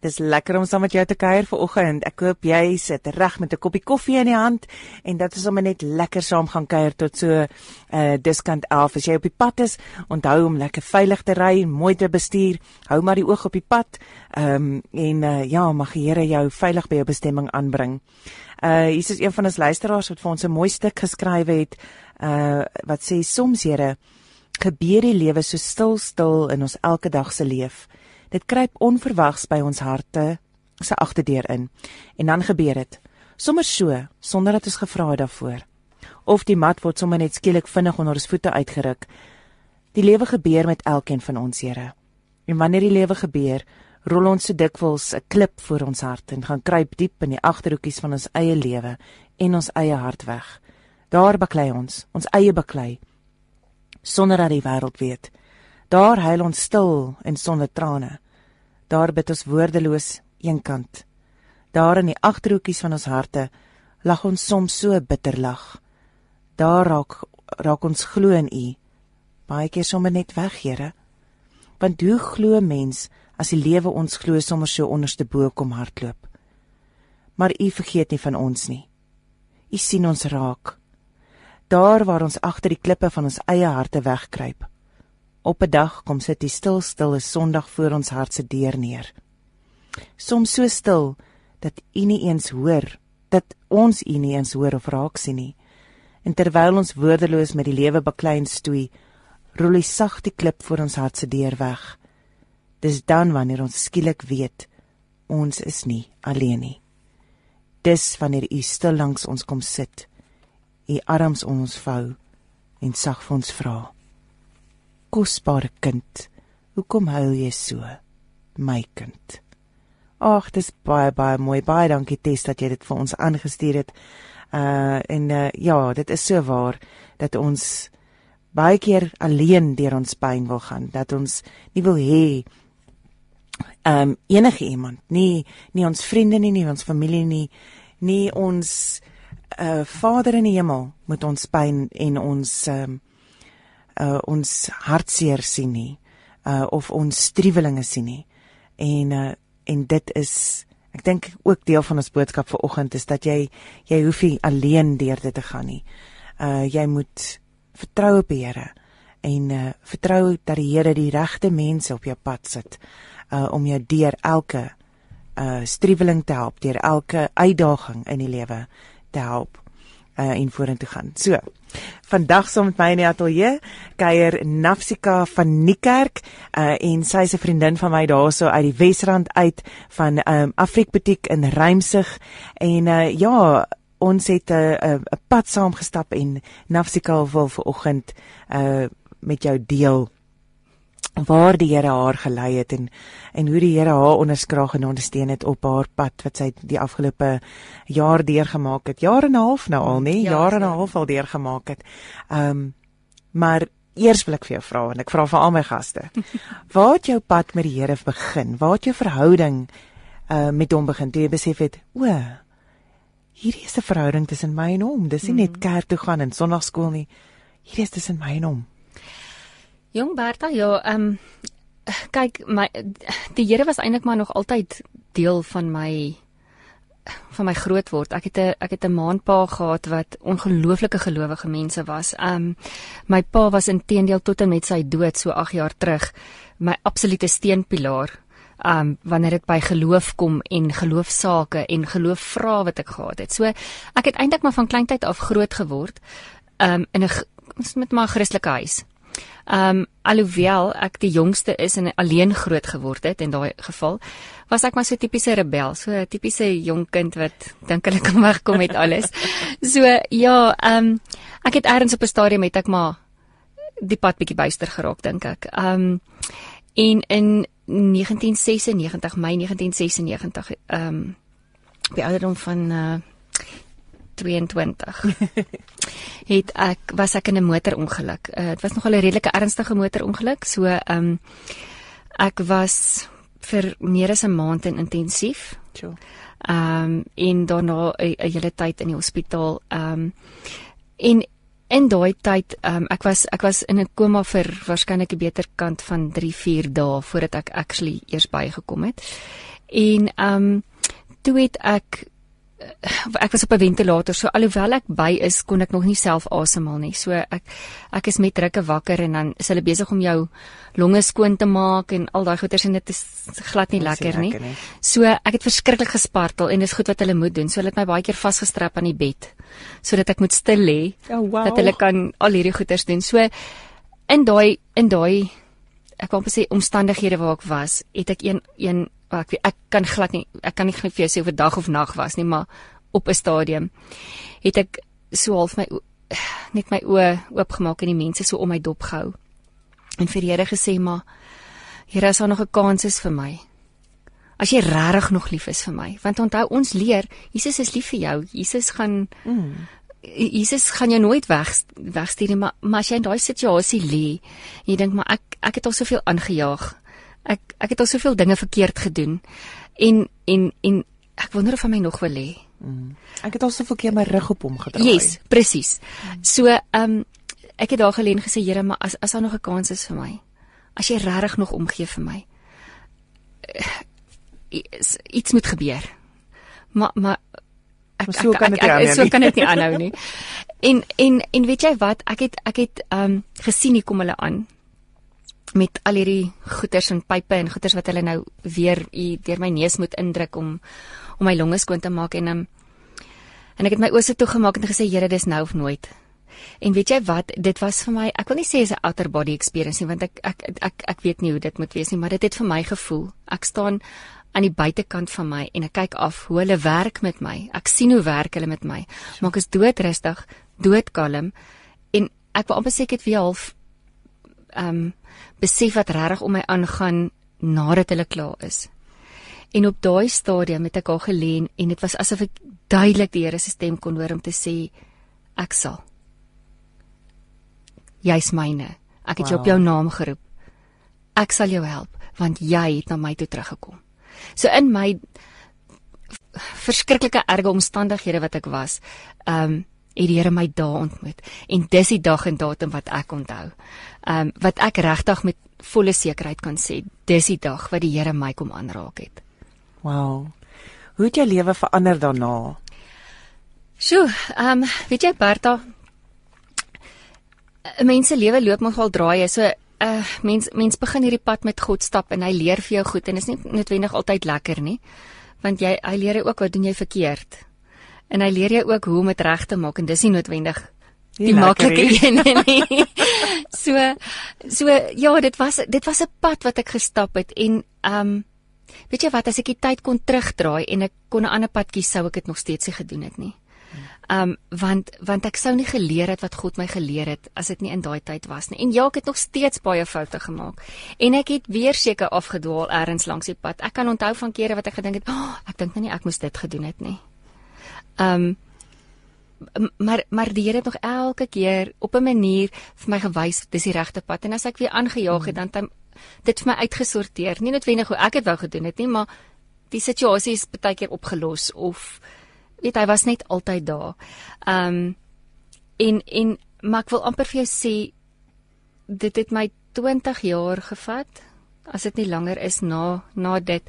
Dis lekker om saam met jou te kuier vanoggend. Ek hoop jy sit reg met 'n koppie koffie in die hand en dat ons sommer net lekker saam gaan kuier tot so uh diskant 11. As jy op die pad is, onthou om lekker veilig te ry, mooi te bestuur. Hou maar die oog op die pad. Ehm um, en uh ja, mag die Here jou veilig by jou bestemming aanbring. Uh hier is een van ons luisteraars wat vir ons 'n mooi stuk geskryf het. Uh wat sê soms Here gebeur die lewe so stil stil in ons elke dag se lewe. Dit kruip onverwags by ons harte se agterdeur in. En dan gebeur dit. Sommer so, sonder dat ons gevra het daarvoor. Of die mat word sommer net skielik vinnig onder ons voete uitgeruk. Die lewe gebeur met elkeen van ons, Here. En wanneer die lewe gebeur, rol ons so dikwels 'n klip voor ons hart en gaan kruip diep in die agterhoekies van ons eie lewe en ons eie hart weg. Daar baklei ons, ons eie baklei sonder dat die wêreld weet. Daar huil ons stil en sonder trane. Daar bid ons woordeloos eenkant. Daar in die agterhoekies van ons harte lag ons soms so bitter lag. Daar raak raak ons glo in U. Baie keer sommer net weg, Here. Want hoe glo mens as die lewe ons glo sommer so onderste bo kom hardloop? Maar U vergeet nie van ons nie. U sien ons raak. Daar waar ons agter die klippe van ons eie harte wegkruip. Op 'n dag kom sit die stil stille Sondag voor ons hart se deur neer. Soms so stil dat u nie eens hoor, dat ons u nie eens hoor of raak sien nie. En terwyl ons woordeloos met die lewe beklein stoei, rol hy sag die klip voor ons hart se deur weg. Dis dan wanneer ons skielik weet ons is nie alleen nie. Dis wanneer u stil langs ons kom sit, u arms om ons vou en sag vir ons vra kosbare kind. Hoekom huil jy so, my kind? Ag, dis baie baie mooi. Baie dankie Tess dat jy dit vir ons aangestuur het. Uh en uh, ja, dit is so waar dat ons baie keer alleen deur ons pyn wil gaan, dat ons nie wil hê um enige iemand, nie nie ons vriende nie, nie ons familie nie, nie ons uh Vader in die hemel moet ons pyn en ons um uh ons hartseer sien nie uh of ons striwelinge sien nie. En uh en dit is ek dink ook deel van ons boodskap vir oggend is dat jy jy hoef nie alleen deur dit te gaan nie. Uh jy moet vertrou op die Here en uh vertrou dat die Here die regte mense op jou pad sit uh om jou deur elke uh striweling te help, deur elke uitdaging in die lewe te help uh en vorentoe gaan. So, vandag saam met my in die ateljee kuier Nafsika van Niekerk uh en sy is 'n vriendin van my daarso uit die Wesrand uit van um Afriek Boutique in Rymsig en uh ja, ons het 'n uh, 'n pad saam gestap en Nafsika wil ver oggend uh met jou deel waar die Here haar gelei het en en hoe die Here haar onderskraag en ondersteun het op haar pad wat sy die afgelope jaar deurgemaak het. Jaar en 'n half nou al, nê? Ja, jaar en 'n half al deurgemaak het. Ehm um, maar eers wil ek vir jou vra en ek vra vir al my gaste. waar het jou pad met die Here begin? Waar het jou verhouding uh met hom begin? Toe jy besef het, o, hierdie is 'n verhouding tussen my en hom. Dis nie net mm. kerk toe gaan en sonnaarskool nie. Hierdie is tussen my en hom. Jong Bertha, ja, ehm um, kyk my die Here was eintlik maar nog altyd deel van my van my grootword. Ek het 'n ek het 'n maandpa gehad wat ongelooflike gelowige mense was. Um, my pa was intedeel tot en met sy dood so 8 jaar terug my absolute steunpilaar. Um wanneer dit by geloof kom en geloofsaake en geloofvrae wat ek gehad het. So ek het eintlik maar van kleintyd af groot geword um in 'n met my Christelike huis. Ehm um, alhoewel ek die jongste is en alleen groot geword het in daai geval, was ek maar so tipiese rebel, so 'n tipiese jong kind wat dink hulle kan wegkom met alles. So ja, ehm um, ek het eers op 'n stadium het ek maar die pad bietjie byster geraak dink ek. Ehm um, en in 1996, Mei 1996, ehm um, by ouderdom van uh, 22 het ek was ek in 'n motorongeluk. Uh, dit was nogal 'n redelike ernstige motorongeluk. So ehm um, ek was vir meer as 'n maand in intensief. Sure. Ehm um, en daarna 'n hele tyd in die hospitaal. Ehm um, en in daai tyd ehm um, ek was ek was in 'n koma vir waarskynlik 'n beter kant van 3 4 dae voordat ek actually eers bygekom het. En ehm um, toe het ek ek was op 'n ventilator, so alhoewel ek by is, kon ek nog nie self asemhaal nie. So ek ek is met drukke wakker en dan is hulle besig om jou longe skoon te maak en al daai goeters en dit is glad nie lekker, lekker nie. nie. So ek het verskriklik gespartel en dis goed wat hulle moet doen. So hulle het my baie keer vasgestrap aan die bed sodat ek moet stil lê oh, wow. dat hulle kan al hierdie goeters doen. So in daai in daai ek wou net sê omstandighede waar ek was, het ek een een ek ek kan glad nie ek kan nie vir jou sê of dit dag of nag was nie, maar op 'n stadium het ek so half my net my oë oopgemaak en die mense so om my dop gehou. En vir die Here gesê, maar Here, as daar nog 'n kans is vir my. As jy regtig nog lief is vir my, want onthou ons leer, Jesus is lief vir jou. Jesus gaan mm. Jesus gaan jou nooit weg wegstuur nie, maar, maar as jy in daai situasie lê, jy dink maar ek ek het al soveel aangejaag ek ek het al soveel dinge verkeerd gedoen en en en ek wonder of hy my nog wil hê. Mm. Ek het al soveel keer my rug op hom gedraai. Yes, presies. So, ehm um, ek het daar geleen gesê Here, maar as as daar nog 'n kans is vir my. As jy regtig nog omgee vir my. Uh, iets moet gebeur. Maar maar ek, so kan dit nie aanhou. So kan dit nie aanhou nie. En en en weet jy wat? Ek het ek het ehm um, gesien hier kom hulle aan met al hierdie goeters en pype en goeters wat hulle nou weer deur my neus moet indruk om om my longe skoon te maak en um, en ek het my oë se toegemaak en gesê Here dis nou of nooit. En weet jy wat, dit was vir my, ek wil nie sê is 'n outer body experience nie want ek ek ek, ek weet nie hoe dit moet wees nie, maar dit het vir my gevoel. Ek staan aan die buitekant van my en ek kyk af hoe hulle werk met my. Ek sien hoe werk hulle met my. Maar ek is doodrustig, doodkalm en ek wou amper sê ek het weer half ehm um, besef wat regtig om my aangaan nadat hulle klaar is. En op daai stadium het ek al geleen en dit was asof ek duidelik die Here se stem kon hoor om te sê ek sal. Jy's myne. Ek het wow. jou op jou naam geroep. Ek sal jou help want jy het na my toe teruggekom. So in my verskriklike erge omstandighede wat ek was, ehm um, het die Here my daar ontmoet en dis die dag en datum wat ek onthou. Ehm um, wat ek regtig met volle sekerheid kan sê, dis die dag wat die Here my kom aanraak het. Wow. Hoe het jou lewe verander daarna? Sjoe, ehm um, weet jy Berta, 'n mens se lewe loop nogal draaie. So uh, mens mens begin hierdie pad met God stap en hy leer vir jou goed en dit is nie noodwendig altyd lekker nie. Want jy hy leer jou ook wat doen jy verkeerd. En hy leer jou ook hoe om dit reg te maak en dis nie noodwendig die maklike een nie. so so ja, dit was dit was 'n pad wat ek gestap het en um, weet jy wat as ek die tyd kon terugdraai en ek kon 'n ander pad kies sou ek dit nog steeds nie gedoen het nie. Um, want want ek sou nie geleer het wat God my geleer het as dit nie in daai tyd was nie. En ja, ek het nog steeds baie foute gemaak. En ek het weer seker afgedwaal ergens langs die pad. Ek kan onthou van kere wat ek gedink het, oh, ek dink nou nie ek moes dit gedoen het nie. Um, maar maar die Here het nog elke keer op 'n manier vir my gewys dis die regte pad en as ek weer aangejaag het dan het dit vir my uitgesorteer. Nie noodwendig hoe ek dit wou gedoen het nie, maar die situasie is baie keer opgelos of weet hy was net altyd daar. Ehm um, en en maar ek wil amper vir jou sê dit het my 20 jaar gevat as dit nie langer is na na dit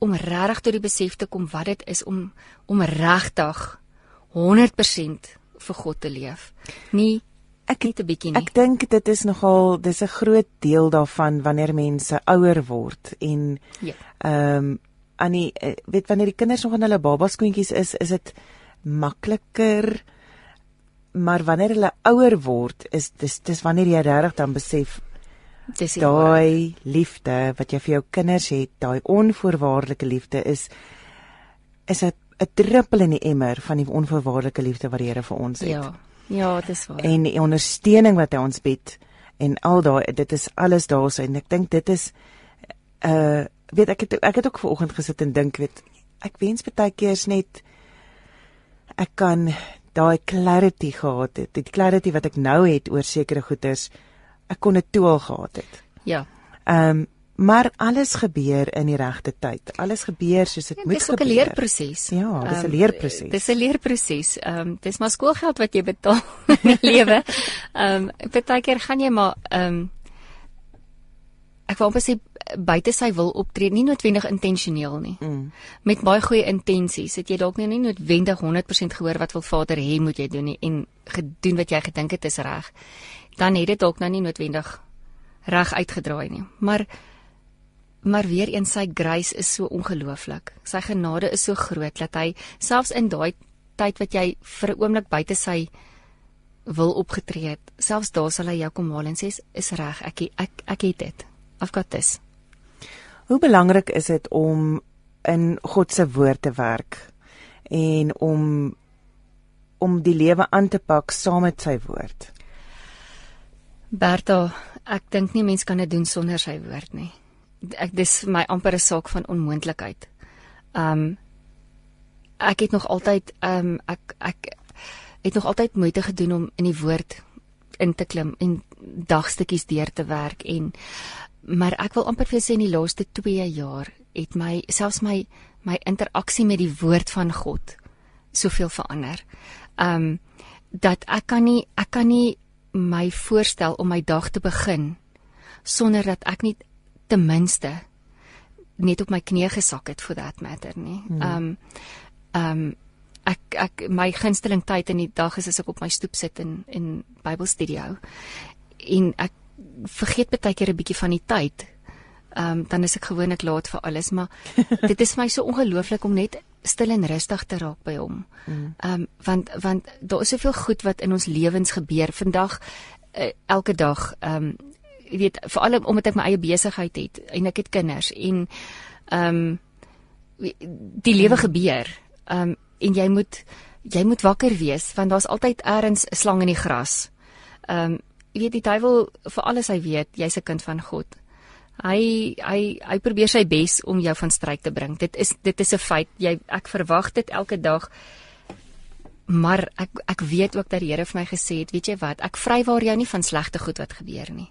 om regtig tot die besef te kom wat dit is om om regtig 100% vir God te leef. Nie ek net 'n bietjie nie. Ek dink dit is nogal dis 'n groot deel daarvan wanneer mense ouer word en ja. Ehm um, aan die eh, weet wanneer die kinders nog in hulle babaskoentjies is, is dit makliker maar wanneer hulle ouer word is dis dis wanneer jy regtig dan besef Dis daai liefde wat jy vir jou kinders het, daai onvoorwaardelike liefde is is 'n 'n druppel in die emmer van die onvoorwaardelike liefde wat die Here vir ons het. Ja. Ja, dis waar. En die ondersteuning wat hy ons bied en al daai dit is alles daarso en ek dink dit is uh weet ek het ek het ook vanoggend gesit en dink weet ek wens baie keer is net ek kan daai clarity gehad het. Die clarity wat ek nou het oor sekere goeders ek kon dit toe al gehad het. Ja. Ehm um, maar alles gebeur in die regte tyd. Alles gebeur soos dit ja, moet gebeur. Dis 'n leerproses. Ja, dis 'n um, leerproses. Dis 'n leerproses. Ehm um, dis maar skoolgeld wat jy betaal in die lewe. Ehm um, baie keer gaan jy maar ehm um, ek wou amper sê buite sy wil optree, nie noodwendig intentioneel nie. Mm. Met baie goeie intensies. Het jy dalk nie noodwendig 100% gehoor wat wil Vader hê moet jy doen nie en gedoen wat jy gedink het is reg. Dan het dit dalk nou nie noodwendig reg uitgedraai nie. Maar maar weer eens sy grace is so ongelooflik. Sy genade is so groot dat hy selfs in daai tyd wat jy vir 'n oomblik buite sy wil opgetree het, selfs daar sal hy jou kom haal en sê is reg, ek ek ek het dit. I've got this. Hoe belangrik is dit om in God se woord te werk en om om die lewe aan te pak saam met sy woord? Berta, ek dink nie mens kan dit doen sonder sy woord nie. Ek dis vir my amper 'n saak van onmoontlikheid. Um ek het nog altyd um ek ek het nog altyd moeite gedoen om in die woord in te klim en dagstukkies deur te werk en maar ek wil amper vir sê in die laaste 2 jaar het my selfs my my interaksie met die woord van God soveel verander. Um dat ek kan nie ek kan nie my voorstel om my dag te begin sonder dat ek nie ten minste net op my knie gesak het for that matter nie. Um um ek ek my gunsteling tyd in die dag is as ek op my stoep sit in in Bybelstudio en ek vergeet baie keer 'n bietjie van die tyd. Ehm um, dan is ek gewoonlik laat vir alles, maar dit is vir my so ongelooflik om net stil en rustig te raak by hom. Ehm um, want want daar is soveel goed wat in ons lewens gebeur vandag uh, elke dag. Ehm um, jy weet veral omdat ek my eie besigheid het en ek het kinders en ehm um, die lewe mm. gebeur. Ehm um, en jy moet jy moet wakker wees want daar's altyd eers 'n slang in die gras. Ehm um, jy weet die duiwel vir alles hy weet, jy's 'n kind van God. Hy hy hy probeer sy bes om jou van stryk te bring. Dit is dit is 'n feit. Jy ek verwag dit elke dag. Maar ek ek weet ook dat die Here vir my gesê het, weet jy wat, ek vrywaar jou nie van slegte goed wat gebeur nie.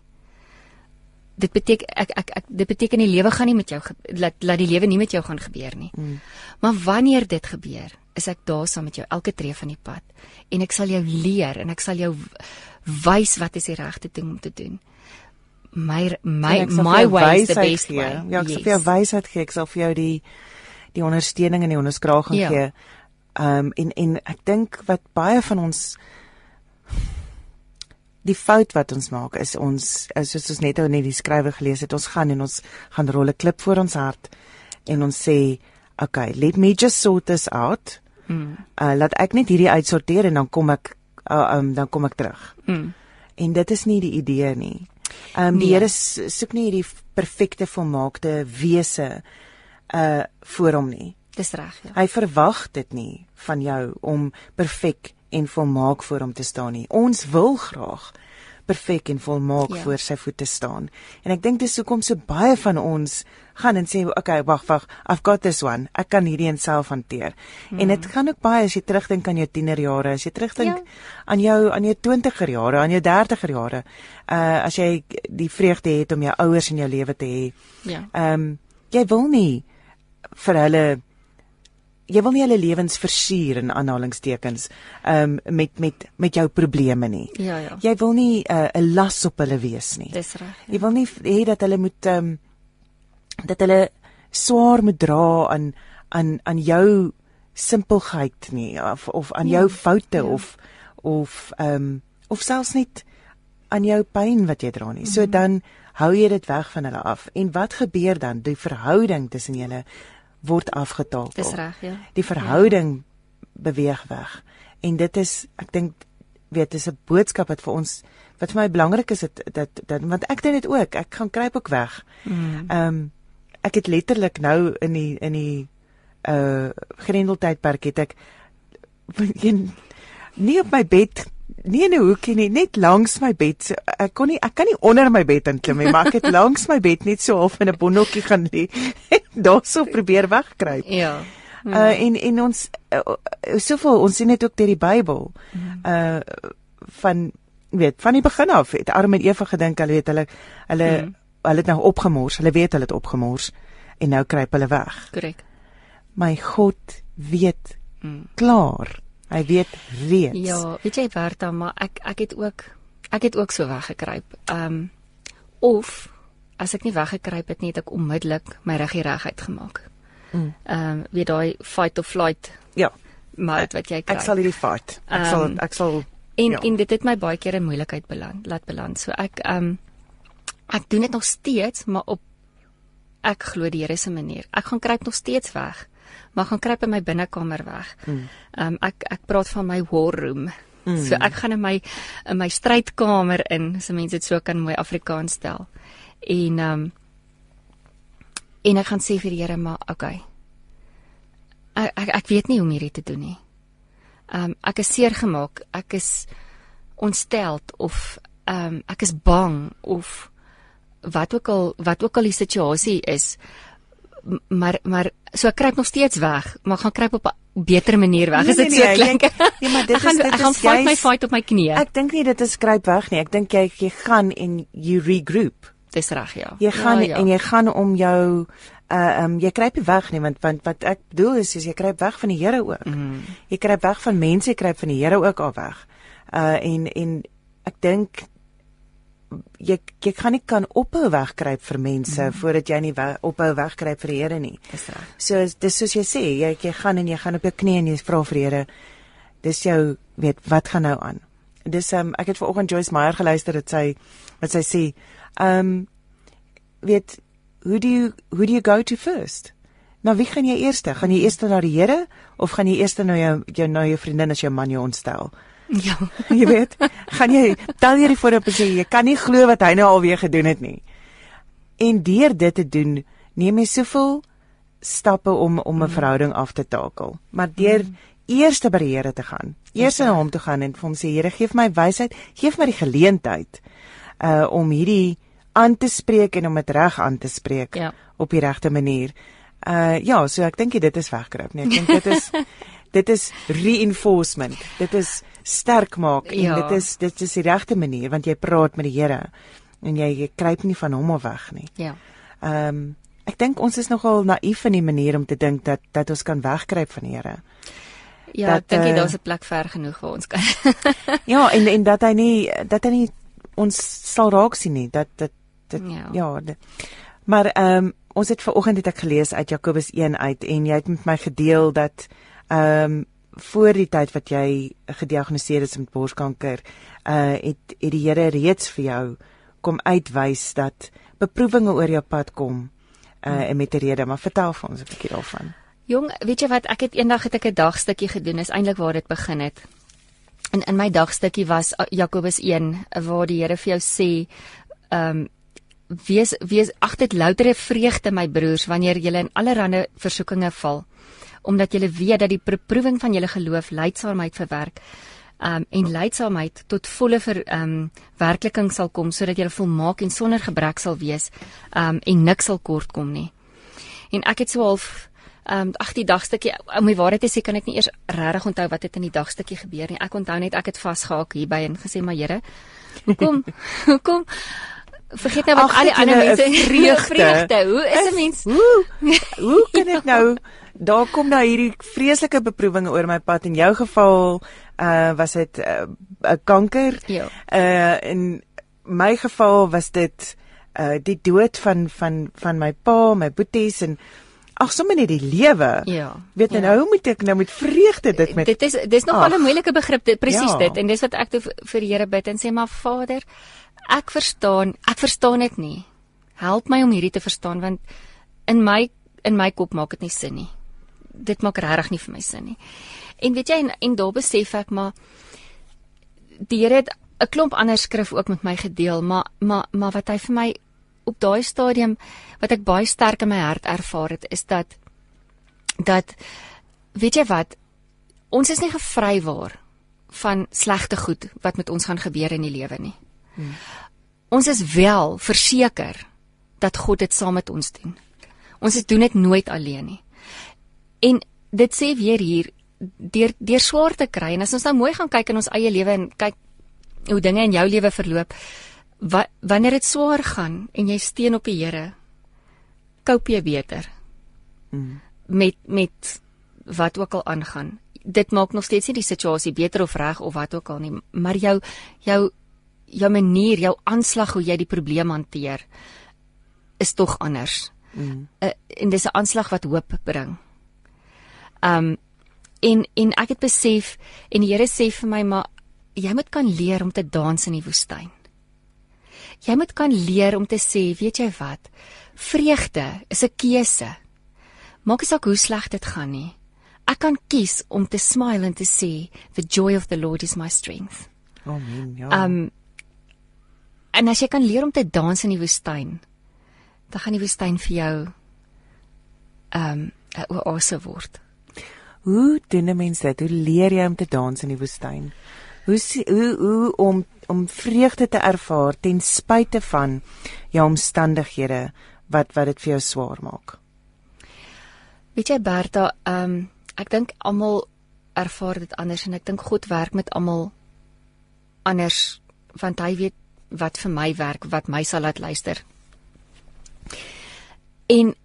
Dit beteken ek ek ek dit beteken die lewe gaan nie met jou laat laat die lewe nie met jou gaan gebeur nie. Mm. Maar wanneer dit gebeur, is ek daar saam met jou elke tree van die pad en ek sal jou leer en ek sal jou wys wat is die regte ding om te doen. My my my way is the best gee. way. Ja, ek yes. sal vir jou wysheid gee. Ek sal vir jou die die ondersteuning en die onderskraging ja. gee. Ehm um, en en ek dink wat baie van ons die fout wat ons maak is ons is soos ons net ou net die skrywe gelees het ons gaan en ons gaan rol 'n klip voor ons hart en ons sê okay let me just sort this out. Mm. Uh, laat ek net hierdie uitsorteer en dan kom ek uh, um, dan kom ek terug. Mm. En dit is nie die idee nie. Ehm um, die nee. Here soek nie hierdie perfekte volmaakte wese uh voor hom nie. Dis reg, ja. Hy verwag dit nie van jou om perfek en volmaak voor hom te staan nie. Ons wil graag perfek en volmaak ja. voor sy voete staan. En ek dink dis hoekom so baie van ons gaan en sê okay wag wag I've got this one ek kan hierdie een self hanteer hmm. en dit gaan ook baie as jy terugdink aan jou tienerjare as jy terugdink ja. aan jou aan jou 20er jare aan jou 30er jare uh as jy die vreugde het om jou ouers in jou lewe te hê ja ehm um, jy wil nie vir hulle jy wil nie hulle lewens versuur in aanhalingstekens um met met met jou probleme nie. Ja ja. Jy wil nie uh, 'n uh, las op hulle wees nie. Dis reg. Ja. Jy wil nie hê dat hulle moet um dat hulle swaar moet dra aan aan aan jou simpelheid nie of of aan ja, jou foute ja. of of ehm um, of selfs net aan jou pyn wat jy dra nie. So mm -hmm. dan hou jy dit weg van hulle af. En wat gebeur dan? Die verhouding tussen julle word afgetaal. Dis reg, ja. Die verhouding ja. beweeg weg. En dit is ek dink weet dis 'n boodskap wat vir ons wat vir my belangrik is dat dat, dat want ek doen dit ook. Ek gaan kruip ook weg. Mm. Ehm mm. um, ek het letterlik nou in die in die uh grendeltydperk het ek nie op my bed nie in 'n hoekie nie net langs my bed. So, ek kon nie ek kan nie onder my bed inklim nie maar ek het langs my bed net so half in 'n bonnetjie gaan lê daarso probeer wegkruip. Ja. Uh en en ons uh, soveel ons sien dit ook deur die Bybel. Uh van weet van die begin af het Adam en Eva gedink hulle weet hulle hulle mm hulle het nou opgemors, hulle weet hulle het opgemors en nou kruip hulle weg. Korrek. My God weet mm. klaar. Hy weet reeds. Ja, weet jy Bertha, maar ek ek het ook ek het ook so weggekruip. Ehm um, of as ek nie weggekruip het nie, het ek onmiddellik my ruggie reguit gemaak. Mm. Ehm um, weet daai fight or flight Ja, mode wat jy kry. ek sal hierdie fight. Ek sal Ehm, ek sal En Ja. en dit het my baie keer in moeilikheid beland, laat beland. So ek ehm um, ek doen dit nog steeds, maar op ek glo die Here se manier. Ek gaan kruip nog steeds weg. Maar gaan kruip in my binnekamer weg. Ehm um, ek ek praat van my war room. Mm. So ek gaan in my in my strydkamer in, so mense dit so kan mooi Afrikaans stel. En ehm um, en ek gaan sê vir die Here, maar okay. Ek ek, ek weet nie hoe om hierdie te doen nie. Ehm um, ek is seer gemaak, ek is ontsteld of ehm um, ek is bang of wat ook al wat ook al die situasie is. Maar maar so ek kruip nog steeds weg, maar ek gaan kruip op 'n beter manier weg. Nee, As dit nee, so nee, klink. jy- nee, maar dit ek gaan is- dit ek gaan is fight my juist- fight op my knieë. Ek dink nie dit is skryp weg nie. Ek dink jy jy gaan en you regroup. Dis reg, ja. Jy gaan ja, ja. en jy gaan om jou uh um jy kruip nie weg nie want want wat ek bedoel is, is jy kruip weg van die Here ook. Mm. Jy kruip weg van mense, jy kruip van die Here ook al weg. Uh en en ek dink jy jy gaan nie kan ophou wegkruip vir mense mm. voordat jy nie we, ophou wegkruip vir die Here nie. Dis reg. So dis soos jy sê, jy jy gaan en jy gaan op jou knie en jy vra vir die Here. Dis jou weet wat gaan nou aan. Dis um ek het vanoggend Joyce Meyer geluister dit sy wat sy sê, um weet who do you who do you go to first? Nou wie gaan jy eers? Gaan jy eers na die Here of gaan jy eers na jou jou na jou vriendin as jou man jou ontstel? Ja. Jy weet, gaan jy tel jy die voorop en sê jy kan nie glo wat hy nou alweer gedoen het nie. En deur dit te doen, neem jy soveel stappe om om 'n mm. verhouding af te takel. Maar deur mm. eers by die Here te gaan, eers na hom toe gaan en vir hom sê Here, gee my wysheid, gee my die geleentheid uh om hierdie aan te spreek en om dit reg aan te spreek Ja. op die regte manier. Uh ja, so ek dink dit is wegkruip nie. Ek dink dit is dit is reinforcement. Dit is sterk maak en Ja. dit is dit is die regte manier want jy praat met die Here en jy, jy kruip nie van hom af weg nie. Ja. Ehm um, ek dink ons is nogal naïef in die manier om te dink dat dat ons kan wegkruip van die Here. Ja, Dat, ek dink eh, daar's 'n plek ver genoeg waar ons kan. Ja, en en dat hy nie dat hy nie ons sal raak sien nie. Dat dit dit Ja. ja. dit, maar ehm um, ons het vanoggend het ek gelees uit Jakobus 1 uit en jy het met my gedeel dat ehm um, voor die tyd wat jy gediagnoseer is met borskanker, uh het het die Here reeds vir jou kom uitwys dat beproewinge oor jou pad kom uh en met 'n rede, maar vertel vir ons 'n bietjie daarvan. Jong, weet jy wat, ek het eendag het ek 'n dagstukkie gedoen, is eintlik waar dit begin het. En in my dagstukkie was uh, Jakobus 1 waar die Here vir jou sê, ehm um, wees wees ag dit loutere vreugde my broers wanneer julle in allerlei versoekinge val omdat julle weet dat die beproewing van julle geloof leidsaamheid verwerk um, en leidsaamheid tot volle ver um, werkliking sal kom sodat julle volmaak en sonder gebrek sal wees um, en niks sal kort kom nie. En ek het so half ehm um, ag die dagstukkie om die waarheid te sê kan ek nie eers regtig onthou wat het in die dagstukkie gebeur nie. Ek onthou net ek het vasgehaak hierby en gesê maar Here, hoekom hoekom vergeet nou wat Ag, al die ander julle 'n mense vreugde. vreugde. Hoe is 'n mens Hoe hoe kan dit nou daar kom nou hierdie vreeslike beproewinge oor my pad in jou geval uh was dit 'n uh, kanker Ja. uh in my geval was dit uh die dood van van van my pa, my boeties en ag sommer net die lewe. Ja. Weet jy ja. nou hoe moet ek nou met vreugde dit met dit is dis nog al 'n moeilike begrip dit presies Ja. dit en dis wat ek toe vir Here bid en sê maar Vader ek verstaan ek verstaan dit nie help my om hierdie te verstaan want in my in my kop maak dit nie sin nie dit maak regtig nie vir my sin nie en weet jy en, en daar besef ek maar die Here het 'n klomp ander skrif ook met my gedeel maar maar maar wat hy vir my op daai stadium wat ek baie sterk in my hart ervaar het is dat dat weet jy wat ons is nie gevrywaar van slegte goed wat met ons gaan gebeur in die lewe nie. Hmm. Ons is wel verseker dat God dit saam met ons doen. Ons doen dit nooit alleen nie. En dit sê weer hier deur deur swaar te kry en as ons nou mooi gaan kyk in ons eie lewe en kyk hoe dinge in jou lewe verloop wa, wanneer dit swaar gaan en jy steun op die Here koop jy beter Mm. met met wat ook al aangaan. Dit maak nog steeds nie die situasie beter of reg of wat ook al nie, maar jou jou jou manier, jou aanslag hoe jy die probleem hanteer is tog anders. Mm. Uh, en dis 'n aanslag wat hoop bring. Um en en ek het besef en die Here sê vir my maar jy moet kan leer om te dans in die woestyn. Jy moet kan leer om te sê, weet jy wat? Vreugde is 'n keuse. Maak nie saak hoe sleg dit gaan nie. Ek kan kies om te smile en te sê, the joy of the Lord is my strength. Amen. Ja. Um en as jy kan leer om te dans in die woestyn, dan gaan die woestyn vir jou um 'n oase word. Hoe doen 'n mens dit? Hoe leer jy om te dans in die woestyn? Hoe hoe hoe om om vreugde te ervaar ten spyte van jou omstandighede wat wat dit vir jou swaar maak? Weet jy Bertha, um ek dink almal ervaar dit anders en ek dink God werk met almal anders want hy weet wat vir my werk, wat my sal laat luister. En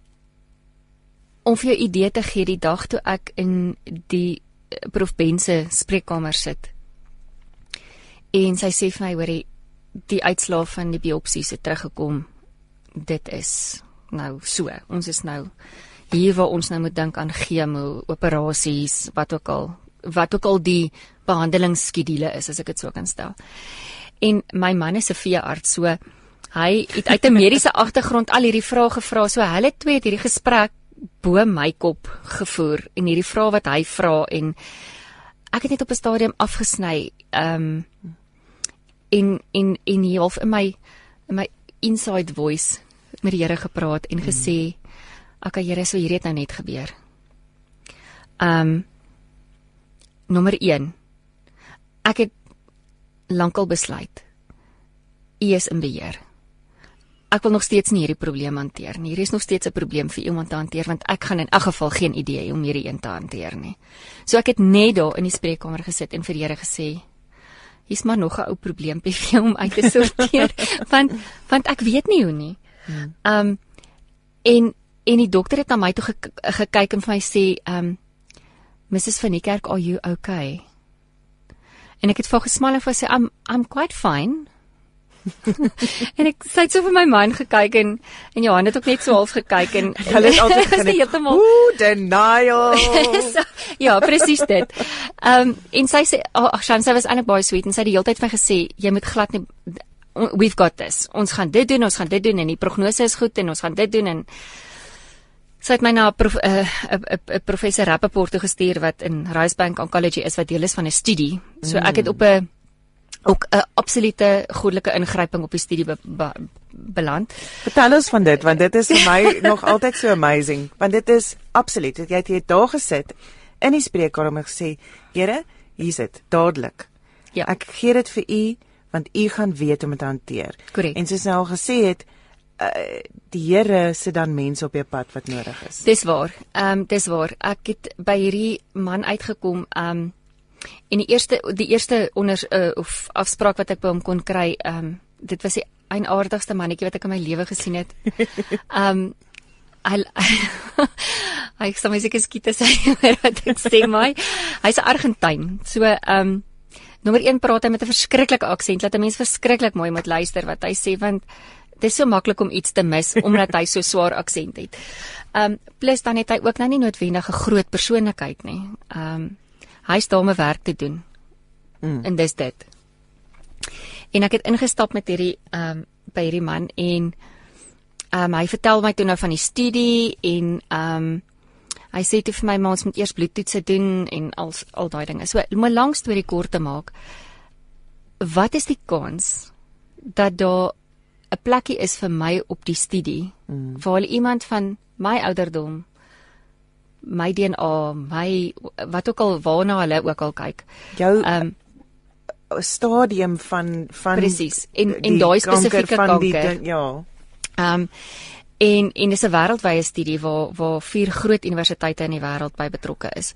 om vir jou idee te gee, die dag toe ek in die eh, prof Bense spreekkamer sit en sy sê vir my hoorie die uitslae van die biopsies het teruggekom. Dit is nou so. Ons is nou hier waar ons nou moet dink aan chemo, operasies, wat ook al wat ook al die behandelingsskedule is as ek dit so kan stel. En my man is 'n veearts, so hy het uit 'n mediese agtergrond al hierdie vrae gevra. So hulle twee het hierdie gesprek bo my kop gevoer en hierdie vrae wat hy vra en ek het net op 'n stadium afgesny. Ehm um, en en en hier half in my in my inside voice met die Here gepraat en gesê, "Aka Here, so hierdie het nou net gebeur." Ehm um, nommer 1. Ek het lankal besluit. U is in beheer. Ek wil nog steeds nie hierdie probleem hanteer nie. Hier is nog steeds 'n probleem vir iemand te hanteer want ek gaan in elk geval geen idee hê om hierdie een te hanteer nie. So ek het net daar in die spreekkamer gesit en vir die Here gesê, hier's maar nog 'n ou probleempie vir jou om uit te sorteer want want ek weet nie hoe nie. Ehm um, en en die dokter het na my toe gek gekyk en vir my sê, ehm um, Mrs van die kerk, are you okay? En ek het vir gesmal en vir sê I'm I'm quite fine. en ek sy het so vir my man gekyk en en Johan het ook net so half gekyk en Hulle het altyd gedink, heeltemal Ooh, denial. so, ja, presies dit. Ehm um, en sy sê ag oh, Shan, sy was eintlik baie sweet en sy het die hele tyd vir my gesê jy moet glad nie we've got this. Ons gaan dit doen, ons gaan dit doen en die prognose is goed en ons gaan dit doen en sy het my na 'n prof, uh, uh, uh, professor Rappaport toe gestuur wat in Ricebank Oncology is wat deel is van 'n studie. So ek het op 'n ook 'n absolute goddelike ingryping op die studie be, be, beland. Vertel ons van dit want dit is vir my nog altyd so amazing want dit is absoluut jy het hier daar gesit in die spreekkamer en gesê Here hier's dit dadelik Ja. ek gee dit vir u want u gaan weet hoe om dit te hanteer Korrek. en soos jy al gesê het uh, die Here sit dan mense op jou pad wat nodig is Dis waar. Ehm um, dis waar. Ek het by hierdie man uitgekom ehm um, en die eerste die eerste onder uh, of afspraak wat ek by hom kon kry, ehm um, dit was die eienaardigste mannetjie wat ek in my lewe gesien het. Ehm um, hy hy sê my seker skiet as hy wat ek sê my. Hy's 'n Argentyn. So ehm um, nommer 1 praat hy met 'n verskriklike aksent. Laat 'n mens verskriklik mooi moet luister wat hy sê want dit is so maklik om iets te mis omdat hy so swaar aksent het. Ehm um, plus dan het hy ook nou nie noodwendig 'n groot persoonlikheid nie. Ehm um, hy's daar om 'n werk te doen. Mm. En dis dit. En ek het ingestap met hierdie ehm um, by hierdie man en ehm um, hy vertel my toe nou van die studie en ehm um, hy sê toe vir my maar ons moet eers bloedtoetse doen en al al daai dinge. So om 'n lang storie kort te maak, wat is die kans dat daar 'n plekkie is vir my op die studie Mm. waar iemand van my ouderdom my DNA, my wat ook al waarna hulle ook al kyk. jou um, stadium van van Presies. En- en die daai kanker spesifieke die kanker. ding- ja Ehm um, en en dis 'n wêreldwye studie waar waar vier groot universiteite in die wêreld by betrokke is.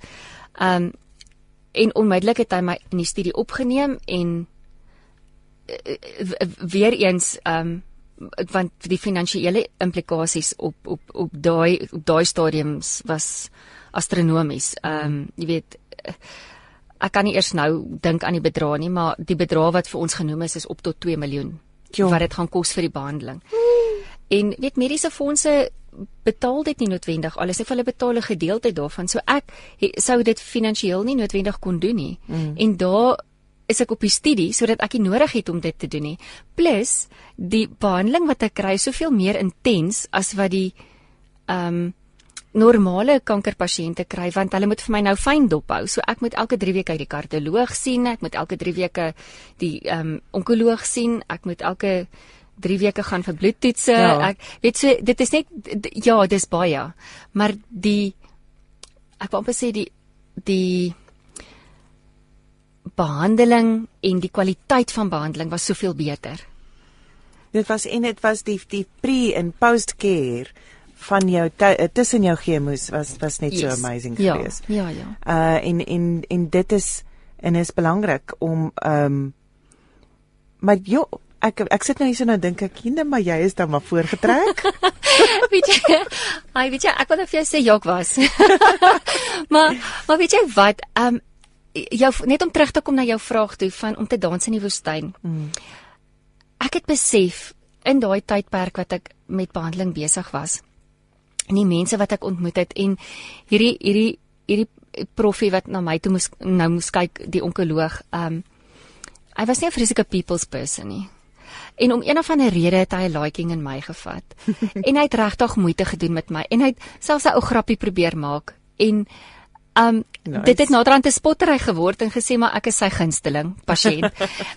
Ehm um, en onmiddellik het hy my in die studie opgeneem en uh, uh, weer eens ehm um, want die finansiële implikasies op op op daai op daai stadiums was astronomies. Ehm um, jy weet ek kan nie eers nou dink aan die bedrag nie, maar die bedrag wat vir ons genoem is is op tot 2 miljoen Jo. wat dit gaan kos vir die behandeling. En weet mediese fondse betaal dit nie noodwendig alles. Ek hulle betaal 'n gedeelte daarvan. So ek he, sou dit finansiëel nie noodwendig kon doen nie. Mm. En daar is ek op die studie sodat ek nie nodig het om dit te doen nie. Plus die behandeling wat ek kry soveel meer intens as wat die ehm um, normale kankerpasiënte kry want hulle moet vir my nou fyn dop hou. So ek moet elke 3 weke uit die kardioloog sien, ek moet elke 3 weke die ehm um, onkoloog sien, ek moet elke 3 weke gaan vir bloedtoetse. Ja. Ek weet so dit is net ja, dis baie. Maar die ek wou amper sê die die behandeling en die kwaliteit van behandeling was soveel beter. Dit was en dit was die die pre en post care van jou eh, tussen jou chemo's was was net yes. so amazing ja, geweest. Ja, ja. Uh en en en dit is en is belangrik om ehm um, maar jo ek ek sit nou hier so nou dink ek kinde maar jy is dan maar voorgetrek. weet jy? Ai weet jy ek wil net vir jou sê Jok was. maar maar weet jy wat ehm um, jou net om terug te kom na jou vraag toe van om te dans in die woestyn. Mm. Ek het besef in daai tydperk wat ek met behandeling besig was en die mense wat ek ontmoet het en hierdie hierdie hierdie profie wat na my toe moes nou moes kyk die onkoloog um hy was nie 'n vreeslike people's person nie en om een of ander rede het hy 'n liking in my gevat en hy het regtig moeite gedoen met my en hy het selfs 'n ou grappie probeer maak en um nice. dit het naderhand 'n spottery geword en gesê maar ek is sy gunsteling pasiënt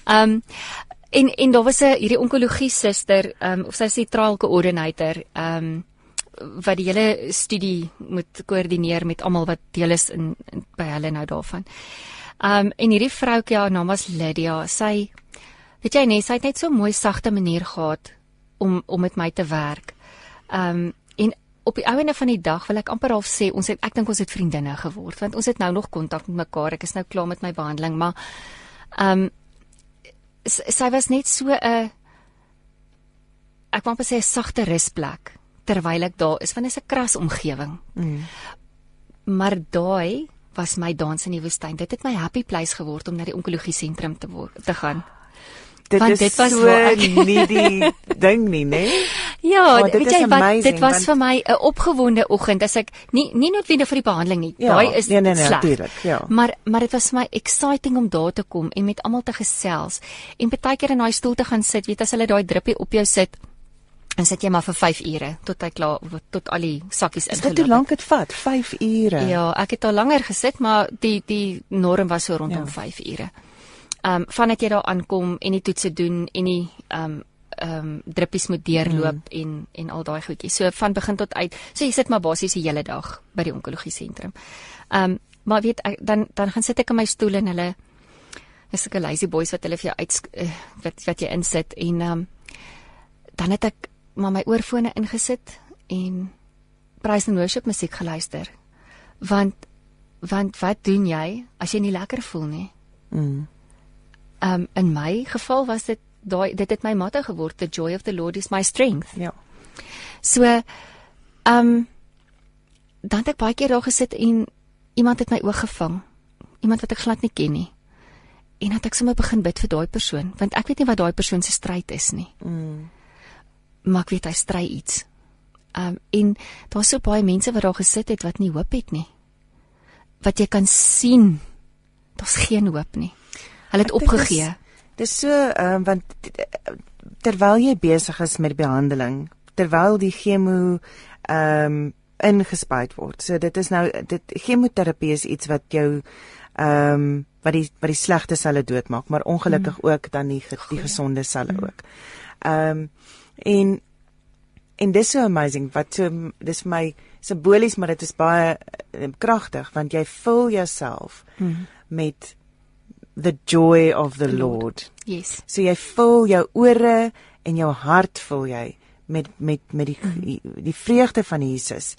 um en en daar was 'n hierdie onkologie suster um of sy die trial coordinator um wat die hele studie moet koördineer met almal wat deel is in, in by hulle nou daarvan. Um en hierdie vroutjie haar naam was Lydia. Sy weet jy nee, sy het net so mooi sagte manier gehad om om met my te werk. Um op die ouene van die dag wil ek amper half sê ons het ek dink ons het vriendinne geword want ons het nou nog kontak met mekaar. Ek is nou klaar met my behandeling, maar um sy was net so 'n ek wou net sê 'n sagte rusplek terwyl ek daar is want dit is 'n kras omgewing. Mm. Maar daai was my dans in die woestyn. Dit het my happy place geword om na die onkologie sentrum te word te gaan. Dit want dit was so ek... nie die ding nie, né? Ja, oh, weet jy wat amazing, dit was want... vir my 'n opgewonde oggend as ek nie nie noodwendig vir die behandeling nie. Ja, daai is nee, nee, nee, natuurlik, ja. Maar maar dit was vir my exciting om daar te kom en met almal te gesels en baie keer in daai stoel te gaan sit, weet as hulle daai druppie op jou sit en sit jy maar vir 5 ure tot hy klaar tot al die sakkies ingeloop het. Dit hoe lank dit vat? 5 ure. Ja, ek het al langer gesit, maar die die norm was so rondom ja. 5 ure. Ehm um, vandat jy daar aankom en die toetse doen en die ehm um, ehm um, druppies moet deurloop mm. en en al daai goedjies. So van begin tot uit. So jy sit maar basies die hele dag by die onkologie sentrum. Ehm um, maar weet ek dan dan gaan sit ek in my stoel en hulle is sulke lazy boys wat hulle vir jou uit uh, wat wat jy insit en ehm um, dan het ek maar my oorfone ingesit en praise and worship musiek geluister. Want want wat doen jy as jy nie lekker voel nie? Mm. Um in my geval was dit daai dit het my motto geword the joy of the lord is my strength. Ja. So um dan het ek baie keer daar gesit en iemand het my oog gevang. Iemand wat ek glad nie ken nie. En dat ek sommer begin bid vir daai persoon want ek weet nie wat daai persoon se stryd is nie. Mm maar ek weet hy stry iets. Um en daar's so baie mense wat daar gesit het wat nie hoop het nie. Wat jy kan sien, daar's geen hoop nie. Hulle het opgegee. Dis so um want terwyl jy besig is met behandeling, terwyl die chemo um ingespuit word. So dit is nou dit chemoterapie is iets wat jou um wat die wat die slegte selle doodmaak, maar ongelukkig hmm. ook dan die die gesonde selle hmm. ook. Um En en dis so amazing wat so dis vir my simbolies maar dit is baie uh, kragtig want jy vul jouself mm. met the joy of the, the Lord. Lord. Yes. So jy vul jou ore en jou hart vul jy met met met die mm. die vreugde van Jesus.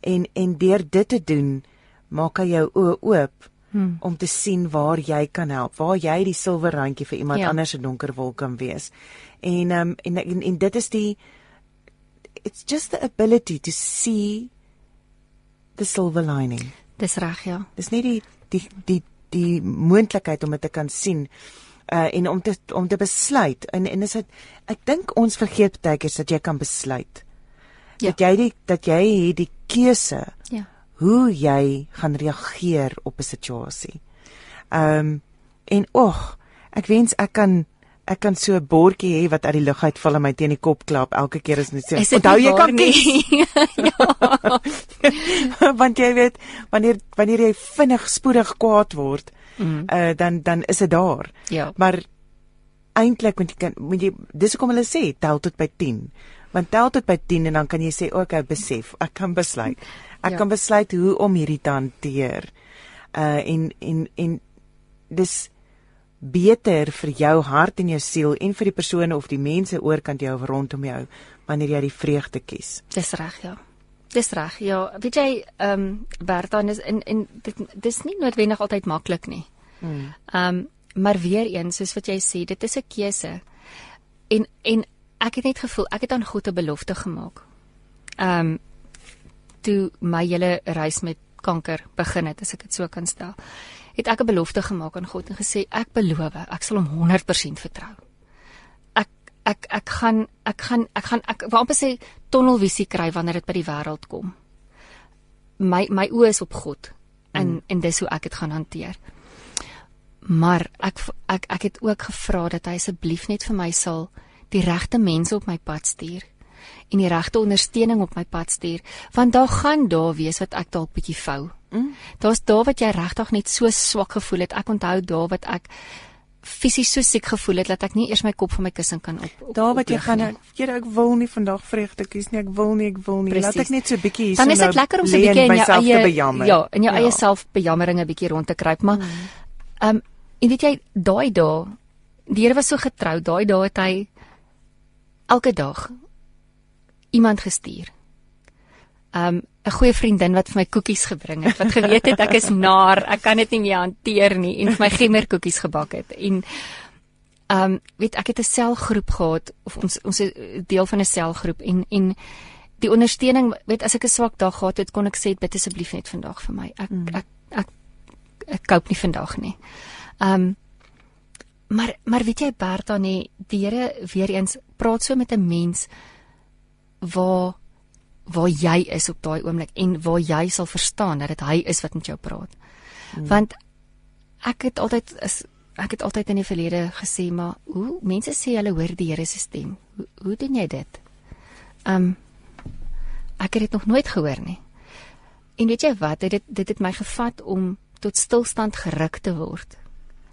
En en deur dit te doen maak hy jou oë oop hmm. om te sien waar jy kan help, waar jy die silwer randjie vir iemand ja. anders se donker wolk kan wees. En um, en, en en dit is die it's just the ability to see the silver lining. Dis reg, ja. Dis nie die die die die moontlikheid om dit te kan sien uh en om te om te besluit en en is dit ek dink ons vergeet baie keer dat jy kan besluit. Ja. Dat jy die dat jy het die keuse. Ja. Hoe jy gaan reageer op 'n situasie. Ehm um, en ag, ek wens ek kan ek kan so 'n bordjie hê wat uit die lug uitval en my teen die kop klap elke keer as net sê onthou jy kan kies. ja. Want jy weet wanneer wanneer jy vinnig spoedig kwaad word, mm. uh, dan dan is dit daar. Ja. Maar eintlik moet jy kan moet jy dis hoekom hulle sê tel tot by 10. Want tel tot by 10 en dan kan jy sê ek besef, ek kan besluit. Ek ja. kan besluit hoe om hierdie te hanteer. Uh en en en dis beter vir jou hart en jou siel en vir die persone of die mense oorkant jou rondom jou wanneer jy die vreugde kies. Dis reg, ja. Dis reg. Ja, weet jy, ehm um, Bertha is in in dit dis nie noodwendig altyd maklik nie. Hmm. Ehm um, maar weer eens soos wat jy sê, dit is 'n keuse. En en ek het net gevoel ek het aan God 'n belofte gemaak. Ehm um, toe my hele reis met kanker begin het, as ek dit so kan stel het ek 'n belofte gemaak aan God en gesê ek beloof ek sal hom 100% vertrou. Ek ek ek gaan ek gaan ek gaan ek wou amper sê tonnelvisie kry wanneer dit by die wêreld kom. My my oë is op God en mm. en dis hoe ek dit gaan hanteer. Maar ek ek ek het ook gevra dat hy asseblief net vir my sal die regte mense op my pad stuur en die regte ondersteuning op my pad stuur want daar gaan daar wees wat ek dalk bietjie vou. Mm. Daar's daar wat jy regtig net so swak gevoel het. Ek onthou daar wat ek fisies so siek gevoel het dat ek nie eers my kop van my kussing kan op, op Daar wat jy gaan Here ek wil nie vandag vreugde kies nie. Ek wil nie, ek wil nie. Precies. Laat ek net so bietjie hier so Dan is dit lekker om so 'n bietjie in jou eie ja, in jou ja. eie self bejammering 'n bietjie rond te kruip, maar mm. ehm mm. um, en weet jy daai dae die Here was so getrou. Daai dae het hy elke dag iemand gestuur. Um 'n goeie vriendin wat vir my koekies gebring het, wat geweet het ek is naar, ek kan dit nie meer hanteer nie en vir my gemmerkoekies gebak het. En um weet ek het 'n selgroep gehad of ons ons is deel van 'n selgroep en en die ondersteuning, weet as ek 'n swak dag gehad het, kon ek sê bid asseblief net vandag vir my. Ek mm. ek ek ek koop nie vandag nie. Um maar maar weet jy Bertha nee, die Here weer eens praat so met 'n mens waar waar jy is op daai oomblik en waar jy sal verstaan dat dit hy is wat met jou praat. Hmm. Want ek het altyd is ek het altyd in die verlede gesê maar hoe mense sê hulle hoor die Here se stem. Hoe, hoe doen jy dit? Um ek het dit nog nooit gehoor nie. En weet jy wat? Dit dit het my gevat om tot stilstand geruk te word.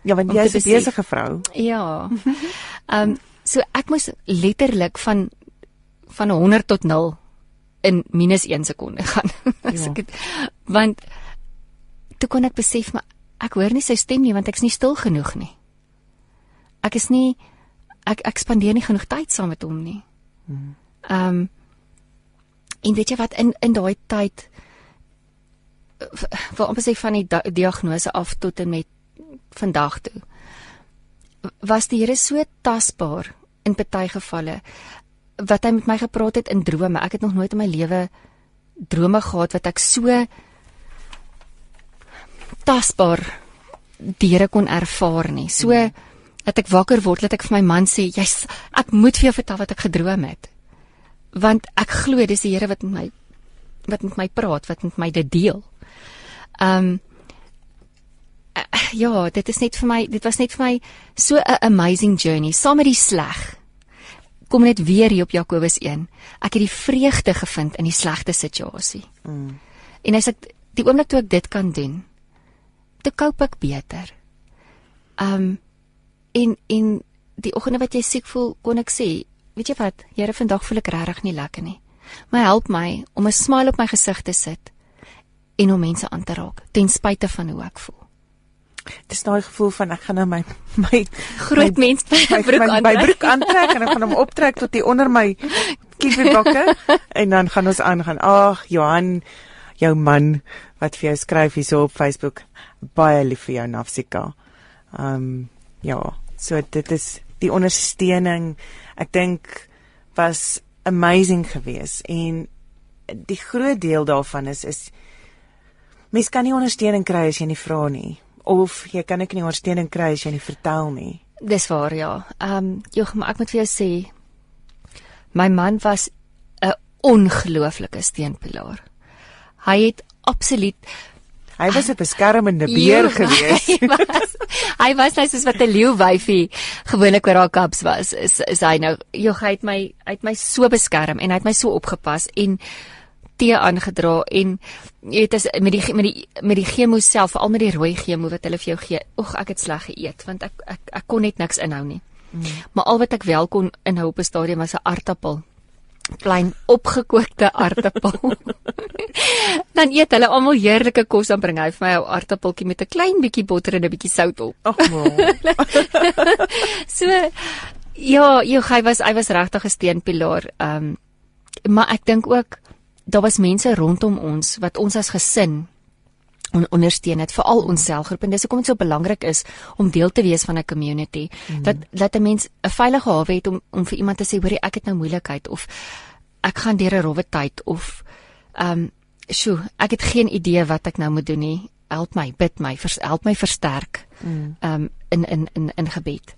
Ja, want jy is 'n besige vrou. Ja. Um so ek moes letterlik van van 100 tot 0 in minus 1 sekonde gaan. As ja. ek het, want toe kon ek besef maar ek hoor nie sy stem nie want ek's nie stil genoeg nie. Ek is nie ek ek spandeer nie genoeg tyd saam met hom nie. Hmm. Ehm um, en weet jy wat in in daai tyd vir amper sê van die diagnose af tot en met vandag toe was die Here so tasbaar in party gevalle wat hy met my gepraat het in drome. Ek het nog nooit in my lewe drome gehad wat ek so tasbaar diere kon ervaar nie. So dat ek wakker word, dat ek vir my man sê, "Jy's ek moet vir jou vertel wat ek gedroom het." Want ek glo dis die Here wat met my wat met my praat, wat met my dit deel. Um ja, dit is net vir my, dit was net vir my so 'n amazing journey saam met die sleg kom net weer hier op Jakobus 1. Ek het die vreugde gevind in die slegte situasie. Mm. En as ek die oomblik toe ek dit kan doen, toe koop ek beter. Um in in die oggende wat jy siek voel, kon ek sê, weet jy wat, Here, vandag voel ek regtig nie lekker nie. Maar help my om 'n smile op my gesig te sit en om mense aan te raak ten spyte van hoe ek voel. Dis daai gevoel van ek gaan nou my my groot my, mens by my broek aantrek. My broek aantrek en ek gaan hom optrek tot hier onder my kiesbakke en dan gaan ons aangaan. Ag, Johan, jou man wat vir jou skryf hierso op Facebook. Baie lief vir jou Nafsika. Ehm um, ja, so dit is die ondersteuning. Ek dink was amazing geweest en die groot deel daarvan is is mens kan nie ondersteuning kry as jy nie vra nie of jy kan ek nie ondersteuning kry as jy nie vertel nie. Dis waar ja. Ehm um, joh, maar ek moet vir jou sê my man was 'n ongelooflike steunpilaar. Hy het absoluut Hy was 'n beskermende beer Jo, gewees. Hy was hy was nou soos wat 'n leeuwyfie gewoonlik oor haar kaps was. Is is hy nou joh, hy het my hy het my so beskerm en hy het my so opgepas en tee aangedra en jy weet as met die met die met die chemo self, veral met die rooi chemo wat hulle vir jou gee. Oeg, ek het sleg geëet want ek ek ek kon net niks inhou nie. Mm. Maar al wat ek wel kon inhou op 'n stadium was 'n aartappel. Klein opgekookte aartappel. dan eet hulle almal heerlike kos dan bring hy vir my 'n aartappeltjie met 'n klein bietjie botter en 'n bietjie sout op. Ag man. So ja, joh, hy was hy was regtig 'n steunpilaar. Ehm um, maar ek dink ook daar was mense rondom ons wat ons as gesin on ondersteun het veral ons selgroep. En dis hoekom dit so belangrik is om deel te wees van 'n community. Mm. dat dat 'n mens 'n veilige hawe het om om vir iemand te sê hoorie ek het nou moeilikheid of ek gaan deur 'n rowwe tyd of ehm um, sjoe ek het geen idee wat ek nou moet doen nie. Help my bid my vers, help my versterk Mm. ehm um, in in in in gebed.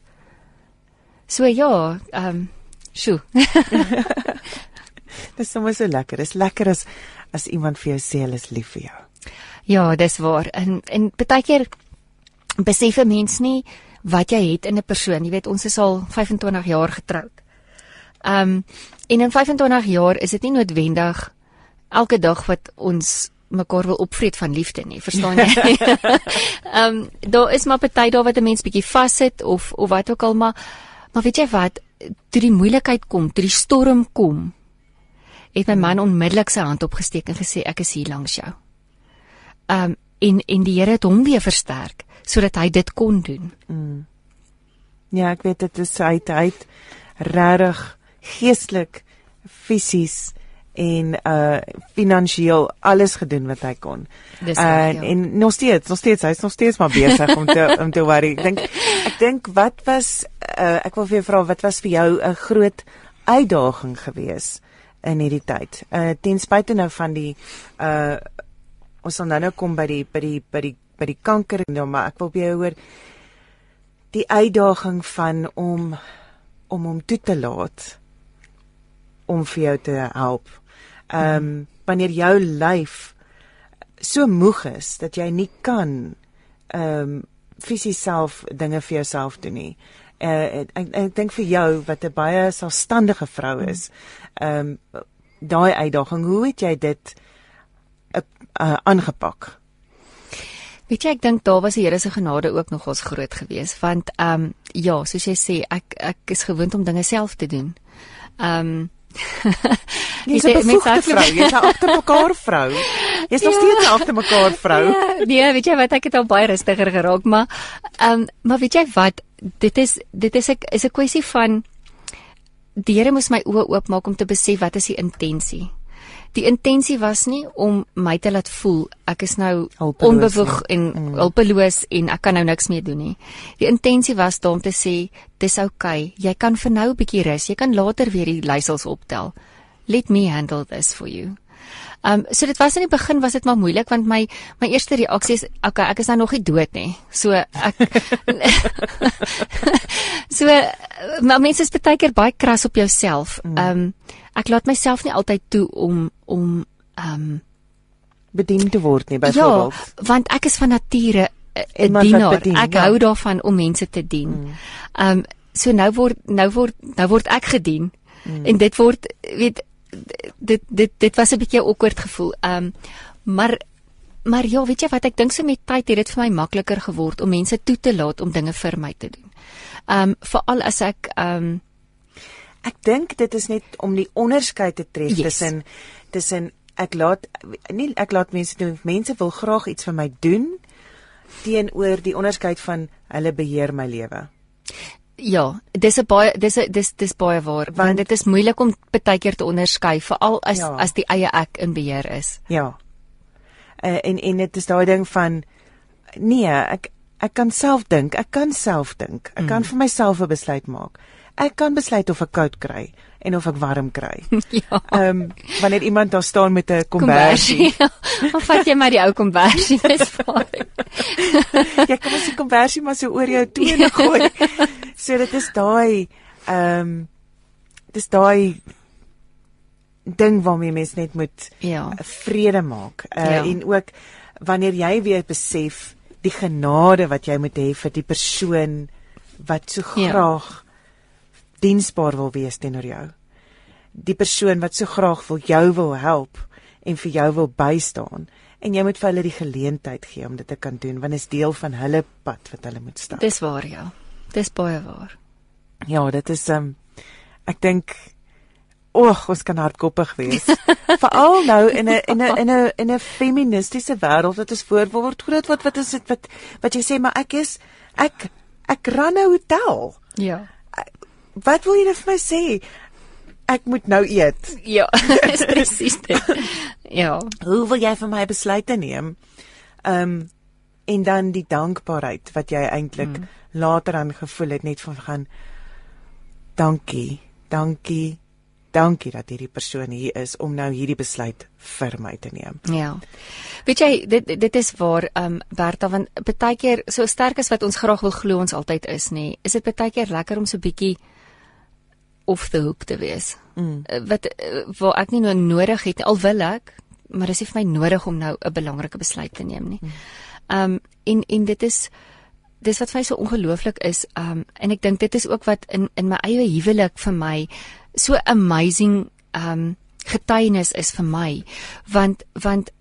So ja ehm um, sjoe Dis sommer so lekker. Dis lekker as as iemand vir jou sê hulle is lief vir jou. Ja, dis waar. En en baie keer besef 'n mens nie wat jy het in 'n persoon. Jy weet, ons is al 25 jaar getroud. Ehm um, en in 25 jaar is dit nie noodwendig elke dag wat ons mekaar wil opvreet van liefde nie, verstaan jy? Ehm um, daar is maar party daar wat 'n mens bietjie vassit of of wat ook al maar maar weet jy wat, toe die moeilikheid kom, toe die storm kom, het my man onmiddellik sy hand opgesteek en gesê ek is hier langs jou. Um en en die Here het hom weer versterk sodat hy dit kon doen. Ja, ek weet dit is hy het- hy het regtig geestelik, fisies en uh finansiëel alles gedoen wat hy kon. Dis Uh, ja. en nog steeds, nog steeds, hy's nog steeds maar besig om te om te worry. Ek dink ek dink wat was uh ek wil vir jou vra wat was vir jou 'n groot uitdaging gewees in hierdie tyd? Uh ten spyte nou van die uh ons sal nou nou kom by die by die by die by die kanker dan maar ek wil by jou hoor die uitdaging van om om hom toe te laat om vir jou te help. Ehm um, wanneer jou lyf so moeg is dat jy nie kan ehm um, fisies self dinge vir jouself doen nie. Uh, ek ek, ek dink vir jou wat 'n baie selfstandige vrou is, ehm um, daai uitdaging, hoe het jy dit uh, uh, aangepak? Weet jy ek dink daar was die Here se genade ook nogals groot geweest want ehm um, ja, soos jy sê, ek ek is gewoond om dinge self te doen. Ehm um, Jy's 'n bevoegde vrou, jy's 'n agter mekaar vrou. Jy's nog Ja. steeds 'n agter mekaar vrou. Ja, nee, weet jy wat ek het al baie rustiger geraak, maar ehm um, maar weet jy wat, dit is dit is 'n is 'n kwessie van die Here moes my oë oopmaak om te besef wat is die intensie. Die intensie was nie om my te laat voel ek is nou Hulpeloos onbevoeg en mm. hulpeloos en ek kan nou niks meer doen nie. Die intensie was daar om te sê dis oukei, okay, jy kan vir nou 'n bietjie rus, jy kan later weer die leiersels optel. Let me handle this for you. Um so dit was in die begin was dit maar moeilik want my my eerste reaksie is okay, ek is nou nog nie dood nie. So ek So maar mense is baie keer baie kras op jouself. Um ek laat myself nie altyd toe om om um Bedien te word nie ja, byvoorbeeld. want ek is van nature 'n- 'n dienaar. bedien, Ek ja. hou daarvan om mense te dien. Mm. Um so nou word nou word nou word ek gedien. Mm. En dit word weet dit dit dit was 'n bietjie 'n awkward gevoel. Um maar maar ja, weet jy wat ek dink so met tyd het dit vir my makliker geword om mense toe te laat om dinge vir my te doen. Um veral as ek um Ek dink dit is net om die onderskeid te tref Yes. tussen tussen ek laat nie ek laat mense doen mense wil graag iets vir my doen teenoor die onderskeid van hulle beheer my lewe. Ja, dis 'n baie dis 'n dis dis baie waar want, Want- dit is moeilik om baie keer te onderskei veral as ja. as die eie ek in beheer is. Ja. Uh, en en dit is daai ding van nee, ek ek kan self dink, ek kan self dink. Ek mm. kan vir myself 'n besluit maak. ek kan besluit of ek koud kry en of ek warm kry. ja. Ehm um, wanneer iemand daar staan met 'n kombersie. Of vat jy maar die ou kombersie, dis waar. jy kan mos die kombersie maar so oor jou tone gooi. so dit is daai ehm um, dis daai ding waarmee mens net moet Ja. vrede maak. Uh, Ja. en ook wanneer jy weer besef die genade wat jy moet hê vir die persoon wat so Ja. Diensbaar wil wees teenoor jou. Die persoon wat so graag wil jou wil help en vir jou wil bystaan en jy moet vir hulle die geleentheid gee om dit te kan doen want dit is deel van hulle pad wat hulle moet stap. Dis waar ja. Dis baie waar. Ja, dit is um ek dink oeg, ons kan hardkoppig wees. Veral nou in 'n in 'n in 'n in 'n feministiese wêreld wat ons voorword groot wat wat is dit wat wat jy sê maar ek is ek ek ran 'n hotel. Ja. Wat wil jy nou vir my sê? Ek moet nou eet. Ja, dis presies dit. Ja. Hoe wil jy vir my besluite neem? Um en dan die dankbaarheid wat jy eintlik mm. later aan gevoel het net van gaan dankie, dankie, dankie dat hierdie persoon hier is om nou hierdie besluit vir my te neem. Ja. Weet jy, dit dit is waar ehm um, Berta want baie keer so sterk as wat ons graag wil glo ons altyd is, nê. Nee, is dit baie keer lekker om so bietjie off the hook te wees. Mm. Uh, Wat uh, waar ek nie nou nodig het al wil ek, maar dis nie vir my nodig om nou 'n belangrike besluit te neem nie. Ehm um, en en dit is dis wat vir my so ongelooflik is. Um, en ek dink dit is ook wat in in my eie huwelik vir my so amazing um, getuienis is vir my want want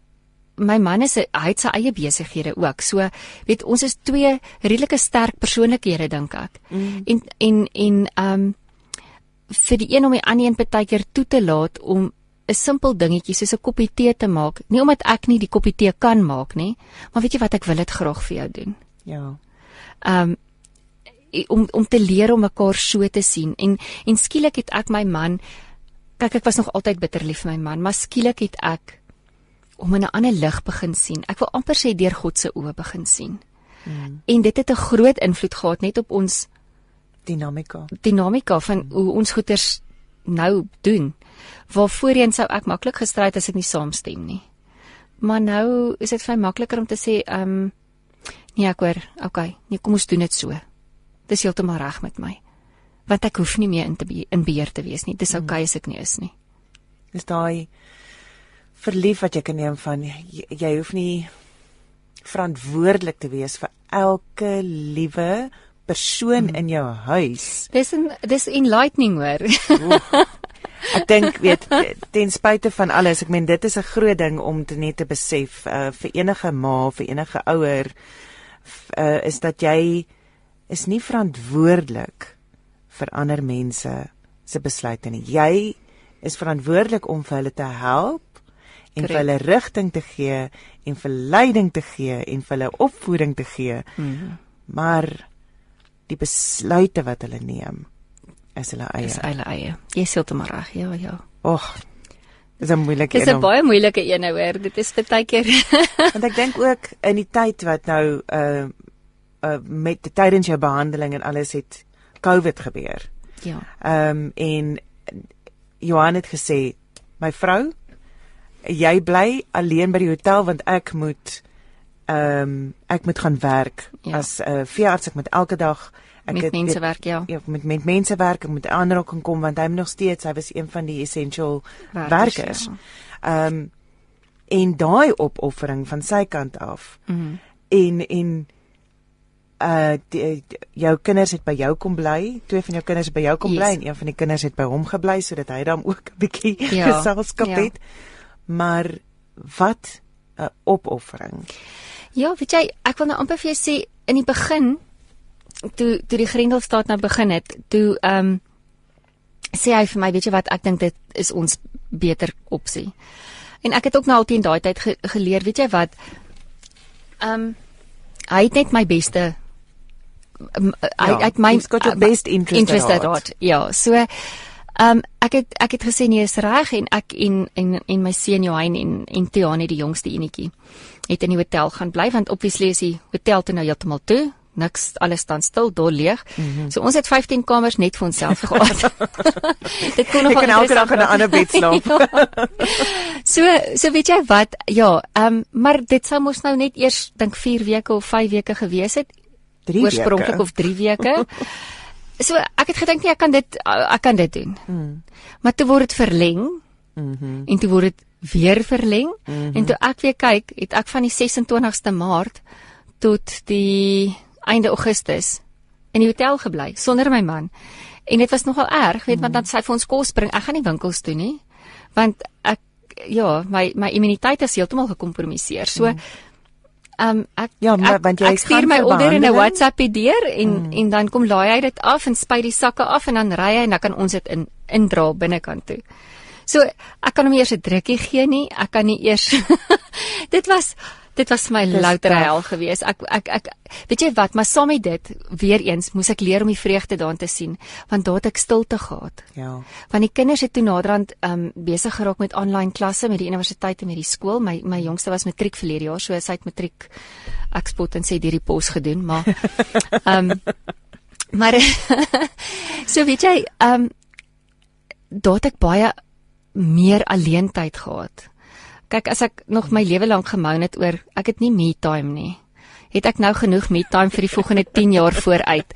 my man is hy het sy eie besighede ook. So weet ons is twee redelike sterk persoonlikhede dink ek. Mm. En en en ehm um, vir die een om die ander een partykeer toe te laat om 'n simpel dingetjie soos 'n koppie tee te maak. Nie omdat ek nie die koppie tee kan maak nie, maar weet jy wat ek wil dit graag vir jou doen. Ja. Um om om te leer om mekaar so te sien en en skielik het ek my man kyk ek was nog altyd bitterlief vir my man, maar skielik het ek om in 'n ander lig begin sien. Ek wil amper sê deur God se oë begin sien. Mm. En dit het 'n groot invloed gehad net op ons Dinamika. dinamika van hoe ons goeders nou doen. Waar voorheen sou ek maklik gestry het as ek nie saamstem nie. Maar nou is dit vir my makliker om te sê, ehm um, nee, ek hoor, okay, nee, kom ons doen dit so. Dis heeltemal reg met my. Want ek hoef nie meer in te be in beheer te wees nie. Dis okay as ek nie is nie. Dis daai verlief wat jy kan neem van jy, jy hoef nie verantwoordelik te wees vir elke liewe persoon mm. in jou huis. Dis 'n dis enlightening hoor. Ek dink weet ten spyte van alles, ek meen dit is 'n groot ding om te net te besef uh, vir enige ma, vir enige ouer uh, is dat jy is nie verantwoordelik vir ander mense se besluite nie. Jy is verantwoordelik om vir hulle te help en vir hulle rigting te gee en vir leiding te gee en vir hulle opvoeding te gee. Mm -hmm. Maar die besluite wat hulle neem is hulle eie. Is hulle eie. Jy sê dit maar reg. Ja, ja. Och. Dis 'n moeilike een. Dis 'n baie moeilike een nou hoor. Dit is baie keer. Want ek dink ook in die tyd wat nou uh uh met tydens jou behandeling en alles het COVID gebeur. Ja. Ehm um, en Johan het gesê, "My vrou, jy bly alleen by die hotel want ek moet ehm um, ek moet gaan werk ja. as 'n uh, veearts ek moet elke dag ek met het, mense weet, werk ja. Ja, met met mense werk, ek moet aanraking kom want hy nog steeds hy was een van die essential werkers. werkers. Ja. Ehm um, en daai opoffering van sy kant af. Mm -hmm. En en uh die, jou kinders het by jou kom bly, twee van jou kinders het by jou kom yes. bly en een van die kinders het by hom gebly sodat hy dan ook 'n bietjie ja. geselskap ja. het. Maar wat 'n opoffering. Ja, weet jy, ek wil nou amper vir jou sê in die begin toe toe die Grendelstaat nou begin het, toe ehm um, sê hy vir my, weet jy wat, ek dink dit is ons beter opsie. En ek het ook nou al teen daai tyd ge geleer, weet jy wat? Ehm um, hy het net my beste um, hy ja, het my your best interest, interest at heart. Ja, so um, ek het ek het gesê nee, is reg en ek en en en my seun Johan en en Tiani die jongste enetjie het in die hotel gaan bly want obviously is die hotel toe nou heeltemal toe niks alles staan stil, dol leeg. Mm -hmm. So ons het 15 kamers net vir onsself gehad. Dit kon nog elke dag in 'n ander bed slaap. ja. So so weet jy wat? Ja, ehm um, maar dit sou mos nou net eers dink 4 weke of 5 weke gewees het. 3 weke. Oorspronklik of 3 weke. So ek het gedink nee, ek kan dit ek kan dit doen. Mm. Maar toe word dit verleng. Mhm. Mm en toe word dit weer verleng. Mm -hmm. En toe ek weer kyk, het ek van die 26ste Maart tot die einde Augustus in die hotel gebly sonder my man. En dit was nogal erg, weet mm. want dan sy vir ons kos bring. Ek gaan nie winkels toe nie. Want ek ja, my my immuniteit is heeltemal gekompromiseer. So mm. Um ek ja, maar ek, want jy ek stuur my order in 'n WhatsApp deur en mm. en dan kom laai hy dit af en spuit die sakke af en dan ry hy en dan kan ons dit in indra binnekant toe. So ek kan hom eers 'n drukkie gee nie. Ek kan nie eers Dit was dit was my louter hel geweest. Ek ek ek weet jy wat, maar saam met dit weer eens moes ek leer om die vreugde daarin te sien, want daar het ek stilte gehad. Ja. Want die kinders het toe naderhand um besig geraak met aanlyn klasse met die universiteit en met die skool. My my jongste was matriek verlede jaar, so sy het matriek eksport en sê hierdie pos gedoen, maar um maar so weet jy, um daar het ek baie meer alleen tyd gehad. Kyk, as ek nog my lewe lank gemoun het oor ek het nie me time nie. Het ek nou genoeg me time vir die volgende 10 jaar vooruit.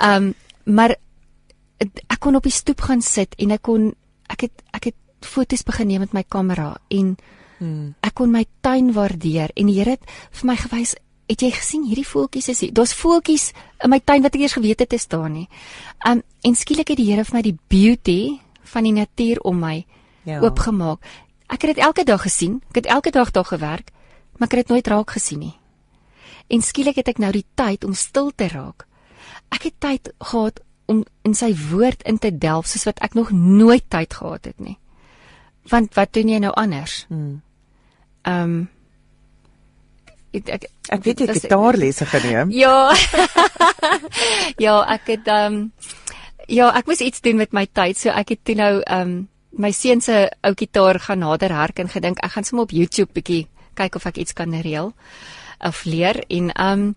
Um maar ek kon op die stoep gaan sit en ek kon ek het ek het foto's begin neem met my kamera en hmm. ek kon my tuin waardeer en die Here het vir my gewys Het jy gesien hierdie voeltjies is hier? Daar's voeltjies in my tuin wat ek eers geweet het te staan nie. Um en skielik het die Here vir my die beauty van die natuur om my ja. oopgemaak. Ek het dit elke dag gesien. Ek het elke dag daar gewerk, maar ek het dit nooit raak gesien nie. En skielik het ek nou die tyd om stil te raak. Ek het tyd gehad om in sy woord in te delf soos wat ek nog nooit tyd gehad het nie. Want wat doen jy nou anders? Hmm. Ehm um, ek ek, ek weet jy het gitaarlesse geneem. Ja. ja, ek het ehm um, ja, ek moes iets doen met my tyd, so ek het toe nou ehm um, my seun se ou gitaar gaan nader herk en gedink ek gaan sommer op YouTube bietjie kyk of ek iets kan reël of leer en um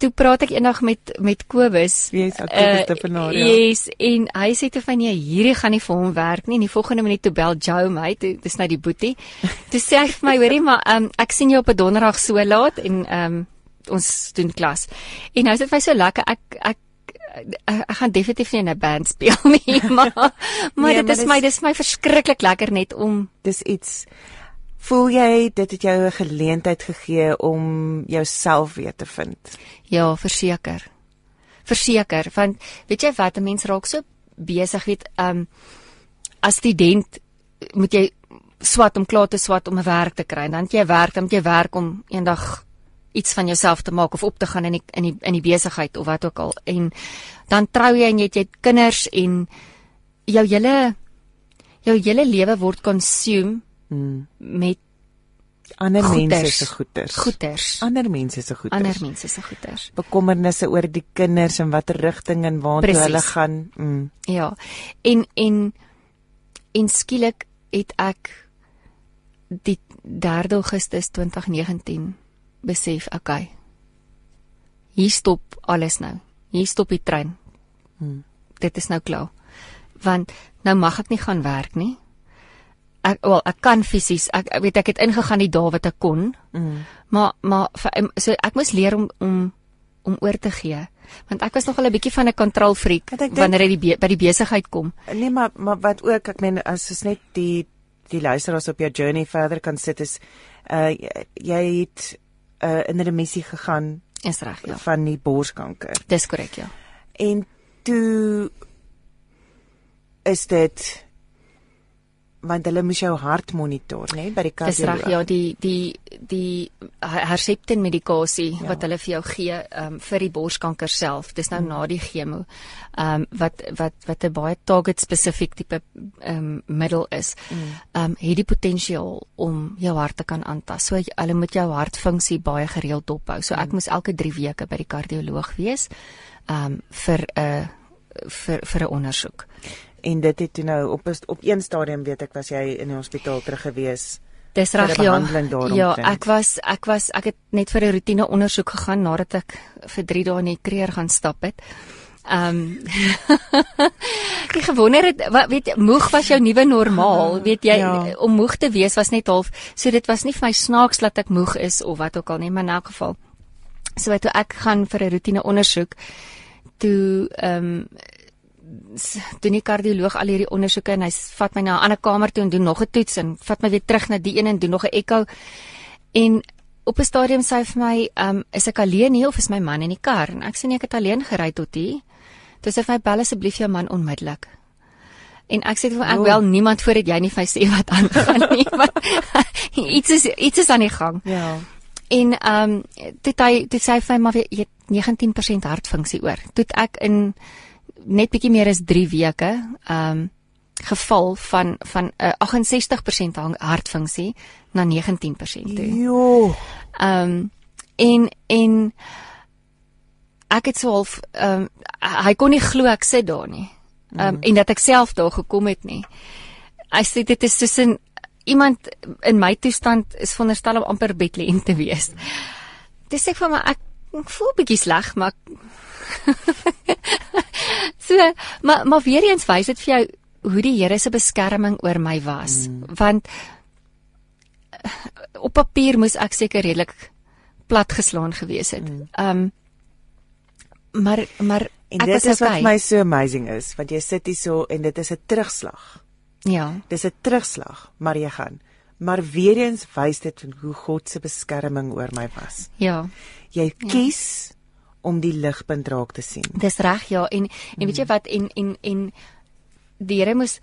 toe praat ek eendag met met Kobus. Yes, Kobus te benaar. Ja. Yes, en hy sê te van nee, hierdie gaan nie vir hom werk nie. In die volgende minuut toe bel Joe my, dit is nou die boetie. Toe sê hy vir my, hoorie, maar um ek sien jou op 'n donderdag so laat en um ons doen klas. En nou is dit vir my so lekker. Ek ek ek, ek gaan definitief nie in 'n band speel nie, maar maar nee, dit is my dis my verskriklik lekker net om dis iets voel jy dit het jou 'n geleentheid gegee om jouself weer te vind. Ja, verseker. Verseker, want weet jy wat, 'n mens raak so besig, weet, um as student moet jy swat om klaar te swat om 'n werk te kry. Dan jy werk, dan jy werk om eendag iets van jouself te maak of op te gaan in die in die in die besigheid of wat ook al en dan trou jy en jy het, jy het kinders en jou hele jou hele lewe word consume hmm. met ander mense se goeders. Goeders. Ander mense se goeders. Ander mense se goeders. Bekommernisse oor die kinders en watter rigting en waartoe hulle gaan. Mm. Ja. En en en skielik het ek die 3 Augustus 2019 besef, okay. Hier stop alles nou. Hier stop die trein. Hmm. Dit is nou klaar. Want nou mag ek nie gaan werk nie. Ek wel, ek kan fisies, ek, ek weet ek het ingegaan die dae wat ek kon. Hmm. Maar maar so ek moes leer om om om oor te gee want ek was nog al 'n bietjie van 'n control freak wanneer dit by die besigheid kom. Nee, maar maar wat ook ek meen as is net die die luisteraars op jou journey verder kan sit is uh jy het uh, in remissie gegaan is reg ja van die borskanker. Dis korrek ja. En toe is dit want hulle moes jou hart monitor, né, by die kardioloog. Dis reg, ja, die die die Herceptin medikasie ja. wat hulle vir jou gee um, vir die borskanker self. Dis nou hmm. na die chemo. Ehm um, wat wat wat 'n baie target spesifiek tipe ehm um, middel is. Hmm. Ehm um, het die potensiaal om jou hart te kan aantas. So hulle moet jou hartfunksie baie gereeld dophou. So ek mm. moes elke 3 weke by die kardioloog wees ehm um, vir 'n uh, vir vir 'n ondersoek en dit het toe nou op op een stadium weet ek was jy in die hospitaal terug gewees Dis reg ja. Ja, ek was ek was ek het net vir 'n roetine ondersoek gegaan nadat ek vir 3 dae in die kreer gaan stap het. Ehm um, Ek gewonder het wat weet moeg was jou nuwe normaal, weet jy, Ja. om moeg te wees was net half. So dit was nie vir my snaaks dat ek moeg is of wat ook al nie, maar in elk geval. So toe ek gaan vir 'n roetine ondersoek, toe ehm um, doen die kardioloog al hierdie ondersoeke en hy vat my na 'n ander kamer toe en doen nog 'n toets en vat my weer terug na die een en doen nog 'n ekko. En op 'n stadium sê hy vir my, um, is ek alleen hier of is my man in die kar? En ek sê nee, ek het alleen gery tot hier. Toe sê hy vir my, bel asseblief jou man onmiddellik. En ek sê vir ek wel niemand voordat jy nie vir sê wat aangaan nie, want iets is iets is aan die gang. Ja. En ehm um, toe hy toe sê hy vir my maar weer, jy het 19% hartfunksie oor. Toe ek in net bietjie meer as 3 weke um, geval van van 'n uh, 68% hang- hartfunksie na 19% toe. Jo. Um, en en ek het so half um, hy kon nie glo ek sit daar nie. Um, en dat ek self daar gekom het nie. Hy sê dit is tussen iemand in my toestand is veronderstel om amper bedlê te wees. Dis ek vir my ek, ek voel bietjie sleg, maar so maar maar weer eens wys dit vir jou hoe die Here se beskerming oor my was, mm. want eh, op papier moes ek seker redelik platgeslaan gewees het. Ehm um, maar maar En dit is wat okay. vir my so amazing is, want jy sit hier so en dit is 'n terugslag. ja. Dis 'n terugslag, maar jy gaan. Maar weer eens wys dit hoe God se beskerming oor my was. Ja. Jy kies om die ligpunt raak te sien. Dis reg ja en en weet jy wat en en en die Here moes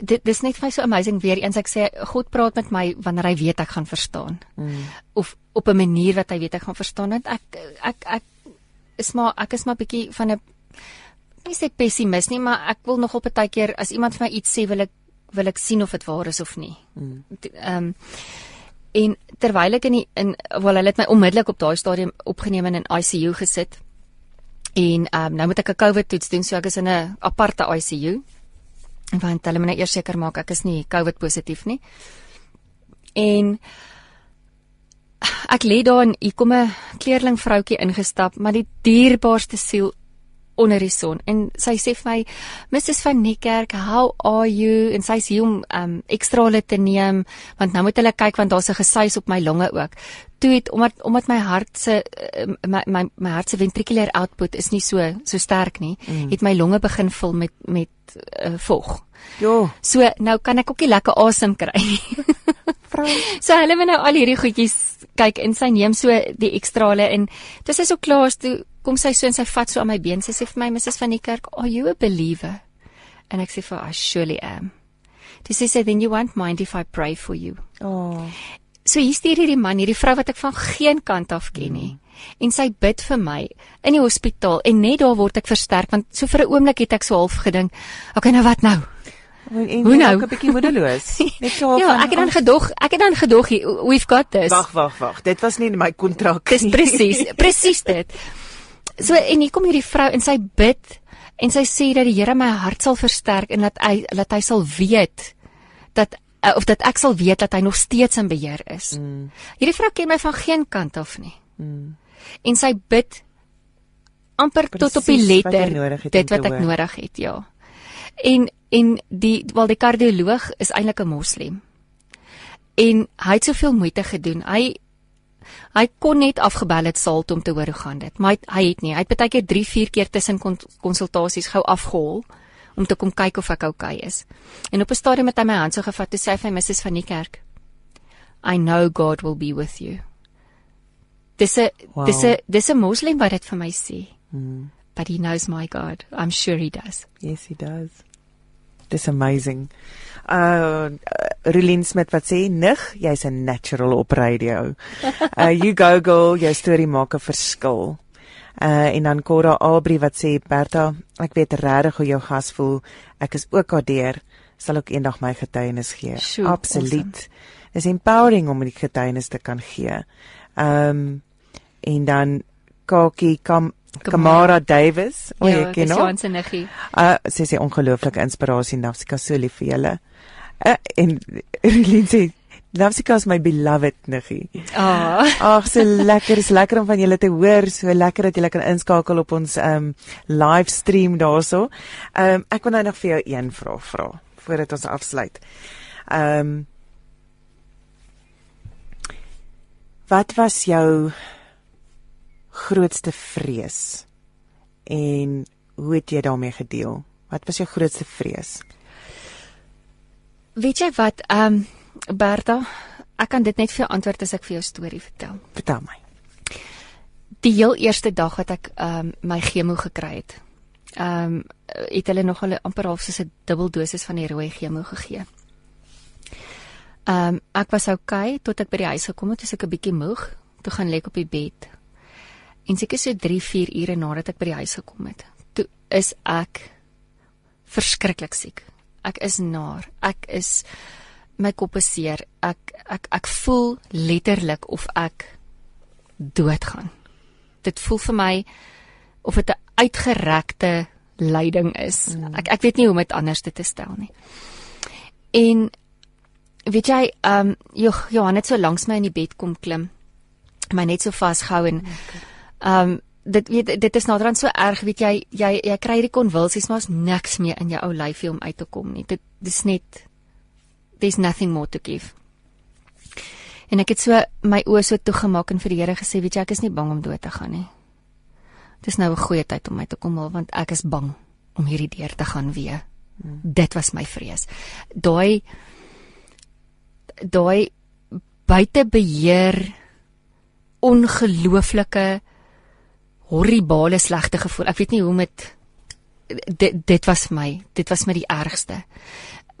dit dis net vir my so amazing weer eens ek sê God praat met my wanneer hy weet ek gaan verstaan. Mm. Of op 'n manier wat hy weet ek gaan verstaan want ek ek ek is maar ek is maar bietjie van 'n nie sê pessimis nie maar ek wil nogal baie keer as iemand vir my iets sê wil ek wil ek sien of dit waar is of nie. Mm. Ehm um, en terwyl ek in die, in wel hulle het my onmiddellik op daai stadium opgeneem en in ICU gesit. En ehm um, nou moet ek 'n COVID toets doen, so ek is in 'n aparte ICU. Want hulle moet nou eers seker maak ek is nie COVID positief nie. En ek lê daar en hier kom 'n kleerling vroutjie ingestap, maar die dierbaarste siel onder die son. En sy sê vir my Mrs van Niekerk how are you? En sy sê hom um ekstrale te neem want nou moet hulle kyk want daar's 'n gesuis op my longe ook. Toe het omdat omdat my hart se uh, my my my hart se ventricular output is nie so so sterk nie mm. het my longe begin vul met met uh, vog. Jo, so nou kan ek ook nie lekker asem kry nie. So hulle moet nou al hierdie goedjies kyk en sy neem so die ekstrale en dis sy so klaar is toe kom sy so en sy vat so aan my been sy sê vir my Mrs van die kerk are you a believer en ek sê vir haar I surely am Dis sy sê then you won't mind if I pray for you Oh. So hier stuur hierdie man hierdie vrou wat ek van geen kant af ken nie en sy bid vir my in die hospitaal en net daar word ek versterk want so vir 'n oomblik het ek so half gedink okay nou wat nou En Hoe nou? Ek 'n bietjie moedeloos. Net so Ja, van, ek het dan "Ag, gedog ek het dan gedog we've got this Wag, wag, wag. Dit was nie in my kontrak Dis nie. presies, presies dit. So en hier kom hierdie vrou en sy bid en sy sê dat die Here my hart sal versterk en dat hy dat hy sal weet dat uh, of dat ek sal weet dat hy nog steeds in beheer is. Mm. Hierdie vrou ken my van geen kant af nie. Mm. En sy bid amper tot op die wat letter om dit wat ek hoor. nodig het, ja. En en die wel die kardioloog is eintlik 'n moslem. En hy het soveel moeite gedoen. Hy hy kon net afgebel het saal toe om te hoor hoe gaan dit, maar hy, hy het nie. Hy het baie keer 3, 4 keer tussen kon, konsultasies gou afgehol om te kom kyk of ek oukei okay is. En op 'n stadium het hy my hand so gevat toe sê hy vir Mrs van die kerk, I know God will be with you. Dis 'n Wow. dis 'n dis 'n moslem wat dit vir my sê. Mm. But he knows my God. I'm sure he does. Yes, he does. Dis amazing. Uh Relien Smit wat sê nig, jy's 'n natural op radio. Uh you go girl, jou storie maak 'n verskil. Uh en dan Cora Abri wat sê Berta, ek weet regtig hoe jou gas voel. Ek is ook daardeur. Sal ook eendag my getuienis gee. Sjoe, Absoluut. awesome. Dis empowering om die getuienis te kan gee. Um en dan Kaki Kam Kamara Davis, o jy ken hom? Johan se niggie. Uh sy sê ongelooflike inspirasie Nafsika so lief vir julle. Uh, en Relien sê Navsika is my beloved niggie. Ah, Ag, so lekker, is lekker om van julle te hoor. So lekker dat julle kan inskakel op ons um, livestream daarso. Ehm um, ek wil nou nog vir jou een vraag vra voordat ons afsluit. Um, Wat was jou grootste vrees? En hoe het jy daarmee gedeel? Wat was jou grootste vrees? weet jy wat? Ehm um, Bertha, ek kan dit net vir jou antwoord as ek vir jou storie vertel. Vertel my. Die heel eerste dag wat ek ehm um, my chemo gekry het. Ehm um, het hulle nog hulle amper half soos 'n dubbel dosis van die rooi chemo gegee. Ehm um, ek was okay tot ek by die huis gekom het, toe ek 'n bietjie moeg, toe gaan lê ek op die bed. En seker so 3, 4 ure nadat ek by die huis gekom het, toe is ek verskriklik siek. Ek is naar. Ek is my kop is seer. Ek ek ek voel letterlik of ek doodgaan. Dit voel vir my of dit 'n uitgerekte lyding is. Mm. Ek ek weet nie hoe om dit anders te stel nie. En weet jy, ehm um, Johan het so langs my in die bed kom klim. My net so vasgehou en ehm um, dit weet dit is naderhand so erg, weet jy, jy jy kry die konvulsies maar is niks meer in jou ou lyfie om uit te kom nie. Dit dis net there's nothing more to give. En ek het so my oë so toegemaak en vir die Here gesê, weet jy, ek is nie bang om dood te gaan nie. Dis nou 'n goeie tyd om my te kom haal want ek is bang om hierdie deur te gaan weer. Hmm. Dit was my vrees. Daai daai buite beheer ongelooflike horribale slegte gevoel. Ek weet nie hoe om dit dit was my, dit was my die ergste.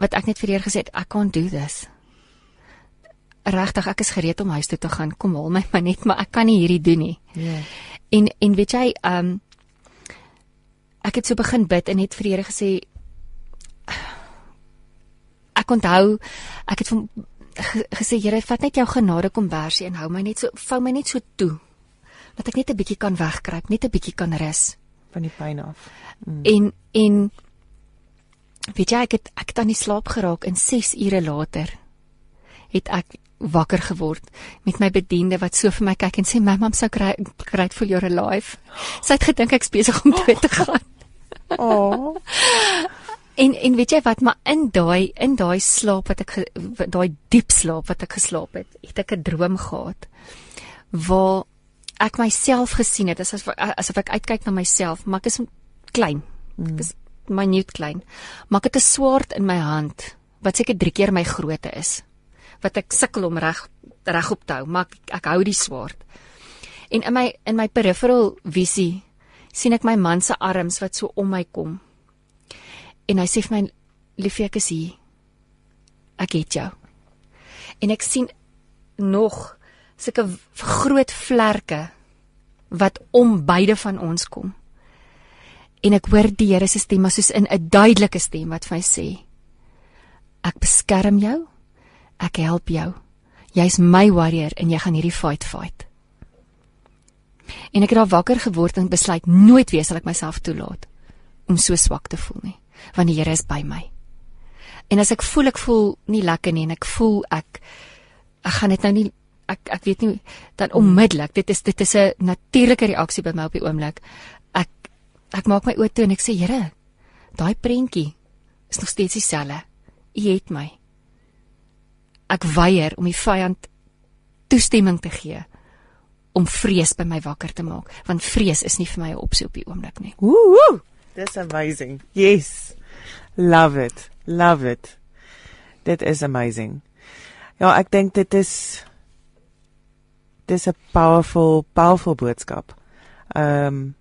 Wat ek net vir eer gesê het, I can't do this. Regtig, ek is gereed om huis toe te gaan. Kom haal my maar net, maar ek kan nie hierdie doen nie. Ja. Yeah. En en weet jy, ehm um, ek het so begin bid en het vir die Here gesê ek onthou ek het van gesê Here, vat net jou genade kom bersie en hou my net so vou my net so toe dat ek net 'n bietjie kan wegkruip, net 'n bietjie kan rus van die pyn af. Mm. En en weet jy ek het ek het aan die slaap geraak en 6 ure later het ek wakker geword met my bediende wat so vir my kyk en sê mamma I'm so grateful you're alive. Sy het gedink ek's besig om dood te gaan. Oh. En en weet jy wat, maar in daai in daai slaap wat ek daai diep slaap wat ek geslaap het, het ek 'n droom gehad waar ek myself gesien het asof asof ek uitkyk na myself, maar ek is klein. Ek is minute klein. Maar ek het 'n swaard in my hand wat seker 3 keer my grootte is wat ek sukkel om reg reg op te hou, maar ek, ek hou die swaard. En in my in my peripheral visie sien ek my man se arms wat so om my kom. En hy sê vir my liefie ek is hier. Ek het jou. En ek sien nog sulke groot vlerke wat om beide van ons kom. En ek hoor die Here se stem maar soos in 'n duidelike stem wat vir my sê: Ek beskerm jou. Ek help jou. Jy's my warrior en jy gaan hierdie fight fight. En ek het daar wakker geword en besluit nooit weer sal ek myself toelaat om so swak te voel nie, want die Here is by my. En as ek voel ek voel nie lekker nie en ek voel ek ek gaan dit nou nie ek ek weet nie dan onmiddellik dit is dit is 'n natuurlike reaksie by my op die oomblik. Ek ek maak my oë toe en ek sê Here, daai prentjie is nog steeds dieselfde. U het my. Ek weier om die vyand toestemming te gee om vrees by my wakker te maak, want vrees is nie vir my 'n opsie op die oomblik nie. Woo! That's amazing. Yes. Love it. Love it. Dit is amazing. Ja, ek dink dit is dis 'n powerful powerful boodskap. Ehm um,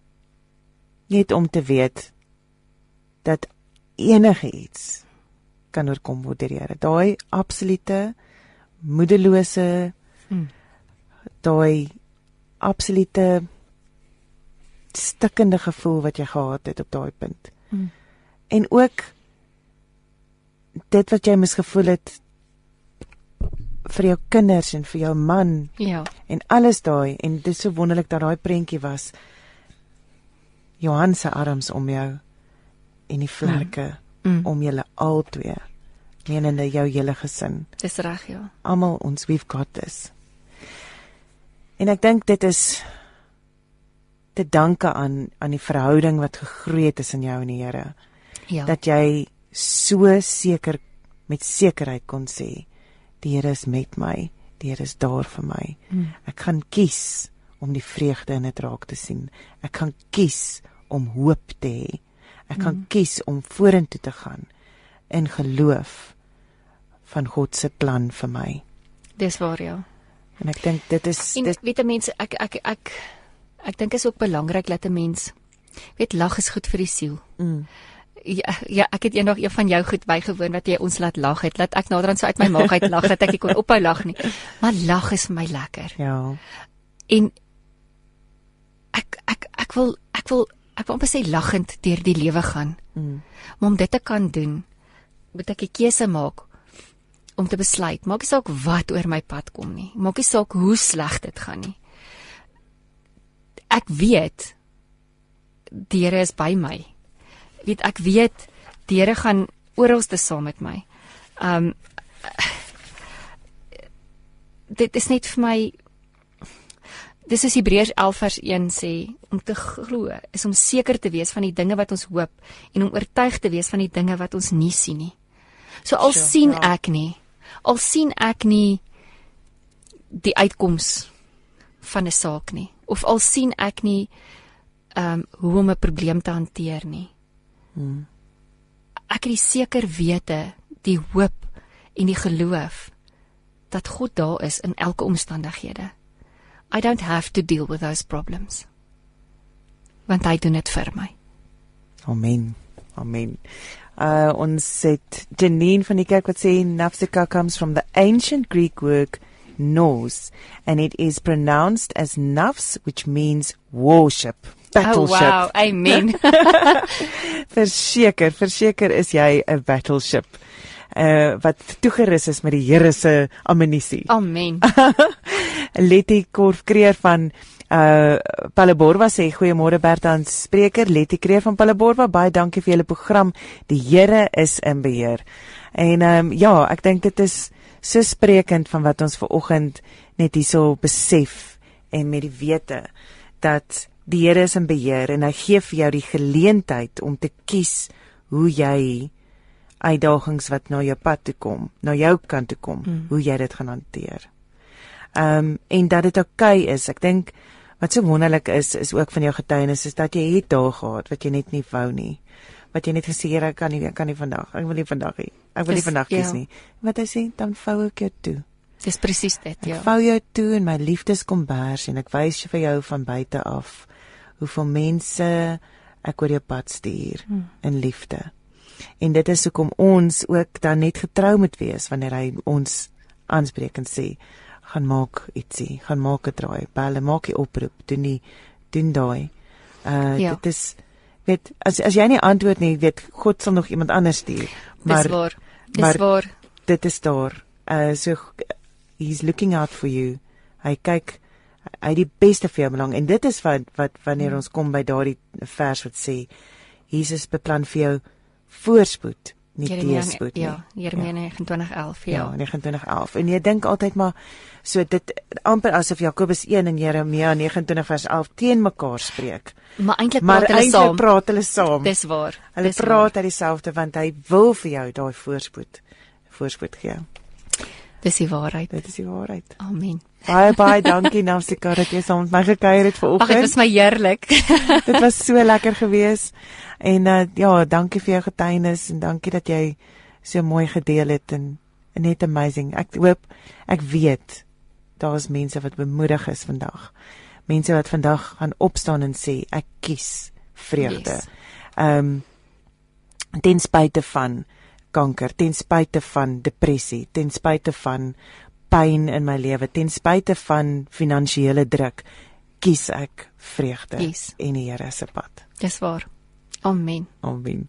net om te weet dat enige iets kan oorkom word deur die Here. Daai absolute moedelose hmm. daai absolute stikkende gevoel wat jy gehad het op daai punt. Hmm. En ook dit wat jy mis gevoel het vir jou kinders en vir jou man. Ja. En alles daai en dit is so wonderlik dat daai prentjie was. Johan se arms om jou en die vlerke mm. mm. om julle albei menende jou hele gesin. Dis reg, ja. Almal ons we've got this. En ek dink dit is te danke aan aan die verhouding wat gegroei het tussen jou en die Here. Ja. Dat jy so seker met sekerheid kon sê die Here is met my, die Here is daar vir my. Hmm. Ek gaan kies om die vreugde in dit raak te sien. Ek gaan kies om hoop te hê. Ek gaan Mm. kies om vorentoe te gaan in geloof van God se plan vir my. Dis waar, ja. En ek dink dit is En dit weet 'n mens ek ek ek ek dink is ook belangrik dat 'n mens weet lag is goed vir die siel. mm, Ja, ja, ek het eendag een van jou goed bygewoon wat jy ons laat lag het. Laat ek naderhand so uit my maag uit lag dat ek nie kon ophou lag nie. Maar lag is vir my lekker. ja. En ek ek ek wil ek wil ek wil amper sê lagend deur die lewe gaan. Mm, Maar om dit te kan doen, moet ek 'n keuse maak om te besluit. Maak nie saak wat oor my pad kom nie. Maak nie saak hoe sleg dit gaan nie. Ek weet die Here is by my. Weet ek weet die Here gaan oral te saam met my. Um dit is net vir my Dis is Hebreërs 11 vers 1 sê om te glo is om seker te wees van die dinge wat ons hoop en om oortuig te wees van die dinge wat ons nie sien nie. So al Sure, sien ja. ek nie, al sien ek nie die uitkoms van 'n saak nie of al sien ek nie ehm um, hoe om 'n probleem te hanteer nie. Mm, Ek het die seker wete, die hoop en die geloof dat God daar is in elke omstandighede. I don't have to deal with those problems. Want hy doen dit vir my. Amen. Amen. Uh ons het Janine van die kerk wat sê Nafsika comes from the ancient Greek word nos and it is pronounced as nafs which means worship. Battleship. Oh wow, amen. Verseker, verseker is jy 'n battleship. Uh wat toegerus is met die Here se ammunisie. amen. Letty Korf Kreer van uh Palaborwa sê goeiemôre Bertha aan spreker Letty Kreer van Palaborwa baie dankie vir julle program die Here is in beheer. En ehm um, ja, ek dink dit is so sprekend van wat ons ver oggend net hierso besef en met die wete dat die Here is in beheer en hy gee vir jou die geleentheid om te kies hoe jy uitdagings wat na jou pad toe kom, na jou kant toe kom, Mm. hoe jy dit gaan hanteer. Ehm um, en dat dit oukei okay is. Ek dink wat so wonderlik is is ook van jou getuienis is dat jy het dae gehad wat jy net nie wou nie. Wat jy net gesê het ek kan nie ek kan nie vandag. Ek wil nie vandag nie. Ek wil nie Dis- vandag kies ja. nie. Wat hy sê, dan vou ek jou toe. Dis presies dit, Ek ja. vou jou toe in my liefdeskombers en ek wys vir jou van buite af hoeveel mense ek oor jou pad stuur Hmm. in liefde. En dit is hoekom ons ook dan net getrou moet wees wanneer hy ons aanspreek en sê gaan maak ietsie, gaan maak 'n draai, bel, maak 'n oproep, doen nie doen daai. Uh Ja. dit is weet as as jy nie antwoord nie, weet God sal nog iemand anders stuur. Maar Dis waar. Dis maar- waar. dit is daar. Uh so he's looking out for you. Hy kyk hy het die beste vir jou belang en dit is wat wat wanneer ons kom by daardie vers wat sê Jesus beplan vir jou voorspoed, nie teëspoed nie. Ja, Jeremia 29:11, Ja, ja. 29:11. En jy dink altyd maar so dit amper asof Jakobus 1 en Jeremia 29 vers 11 teen mekaar spreek. Maar eintlik Maar praat hulle eintlik saam. praat hulle saam. Dis waar. Hulle Dis praat uit dieselfde want hy wil vir jou daai voorspoed voorspoed gee. Dis die waarheid. Dit is die waarheid. Amen. Baie baie dankie Nafsika dat jy saam met my gekuier het Ag, dit vanoggend. was my heerlik. Dit was so lekker geweest. En uh, ja, dankie vir jou getuienis en dankie dat jy so mooi gedeel het en, en net amazing. Ek hoop ek weet daar's mense wat bemoedig is vandag. Mense wat vandag gaan opstaan en sê ek kies vreugde. Yes. Ehm um, ten spyte van kanker, ten spyte van depressie, ten spyte van pyn in my lewe, ten spyte van finansiële druk, kies ek vreugde Yes. en die Here se pad. Dis waar. Amen. Amen.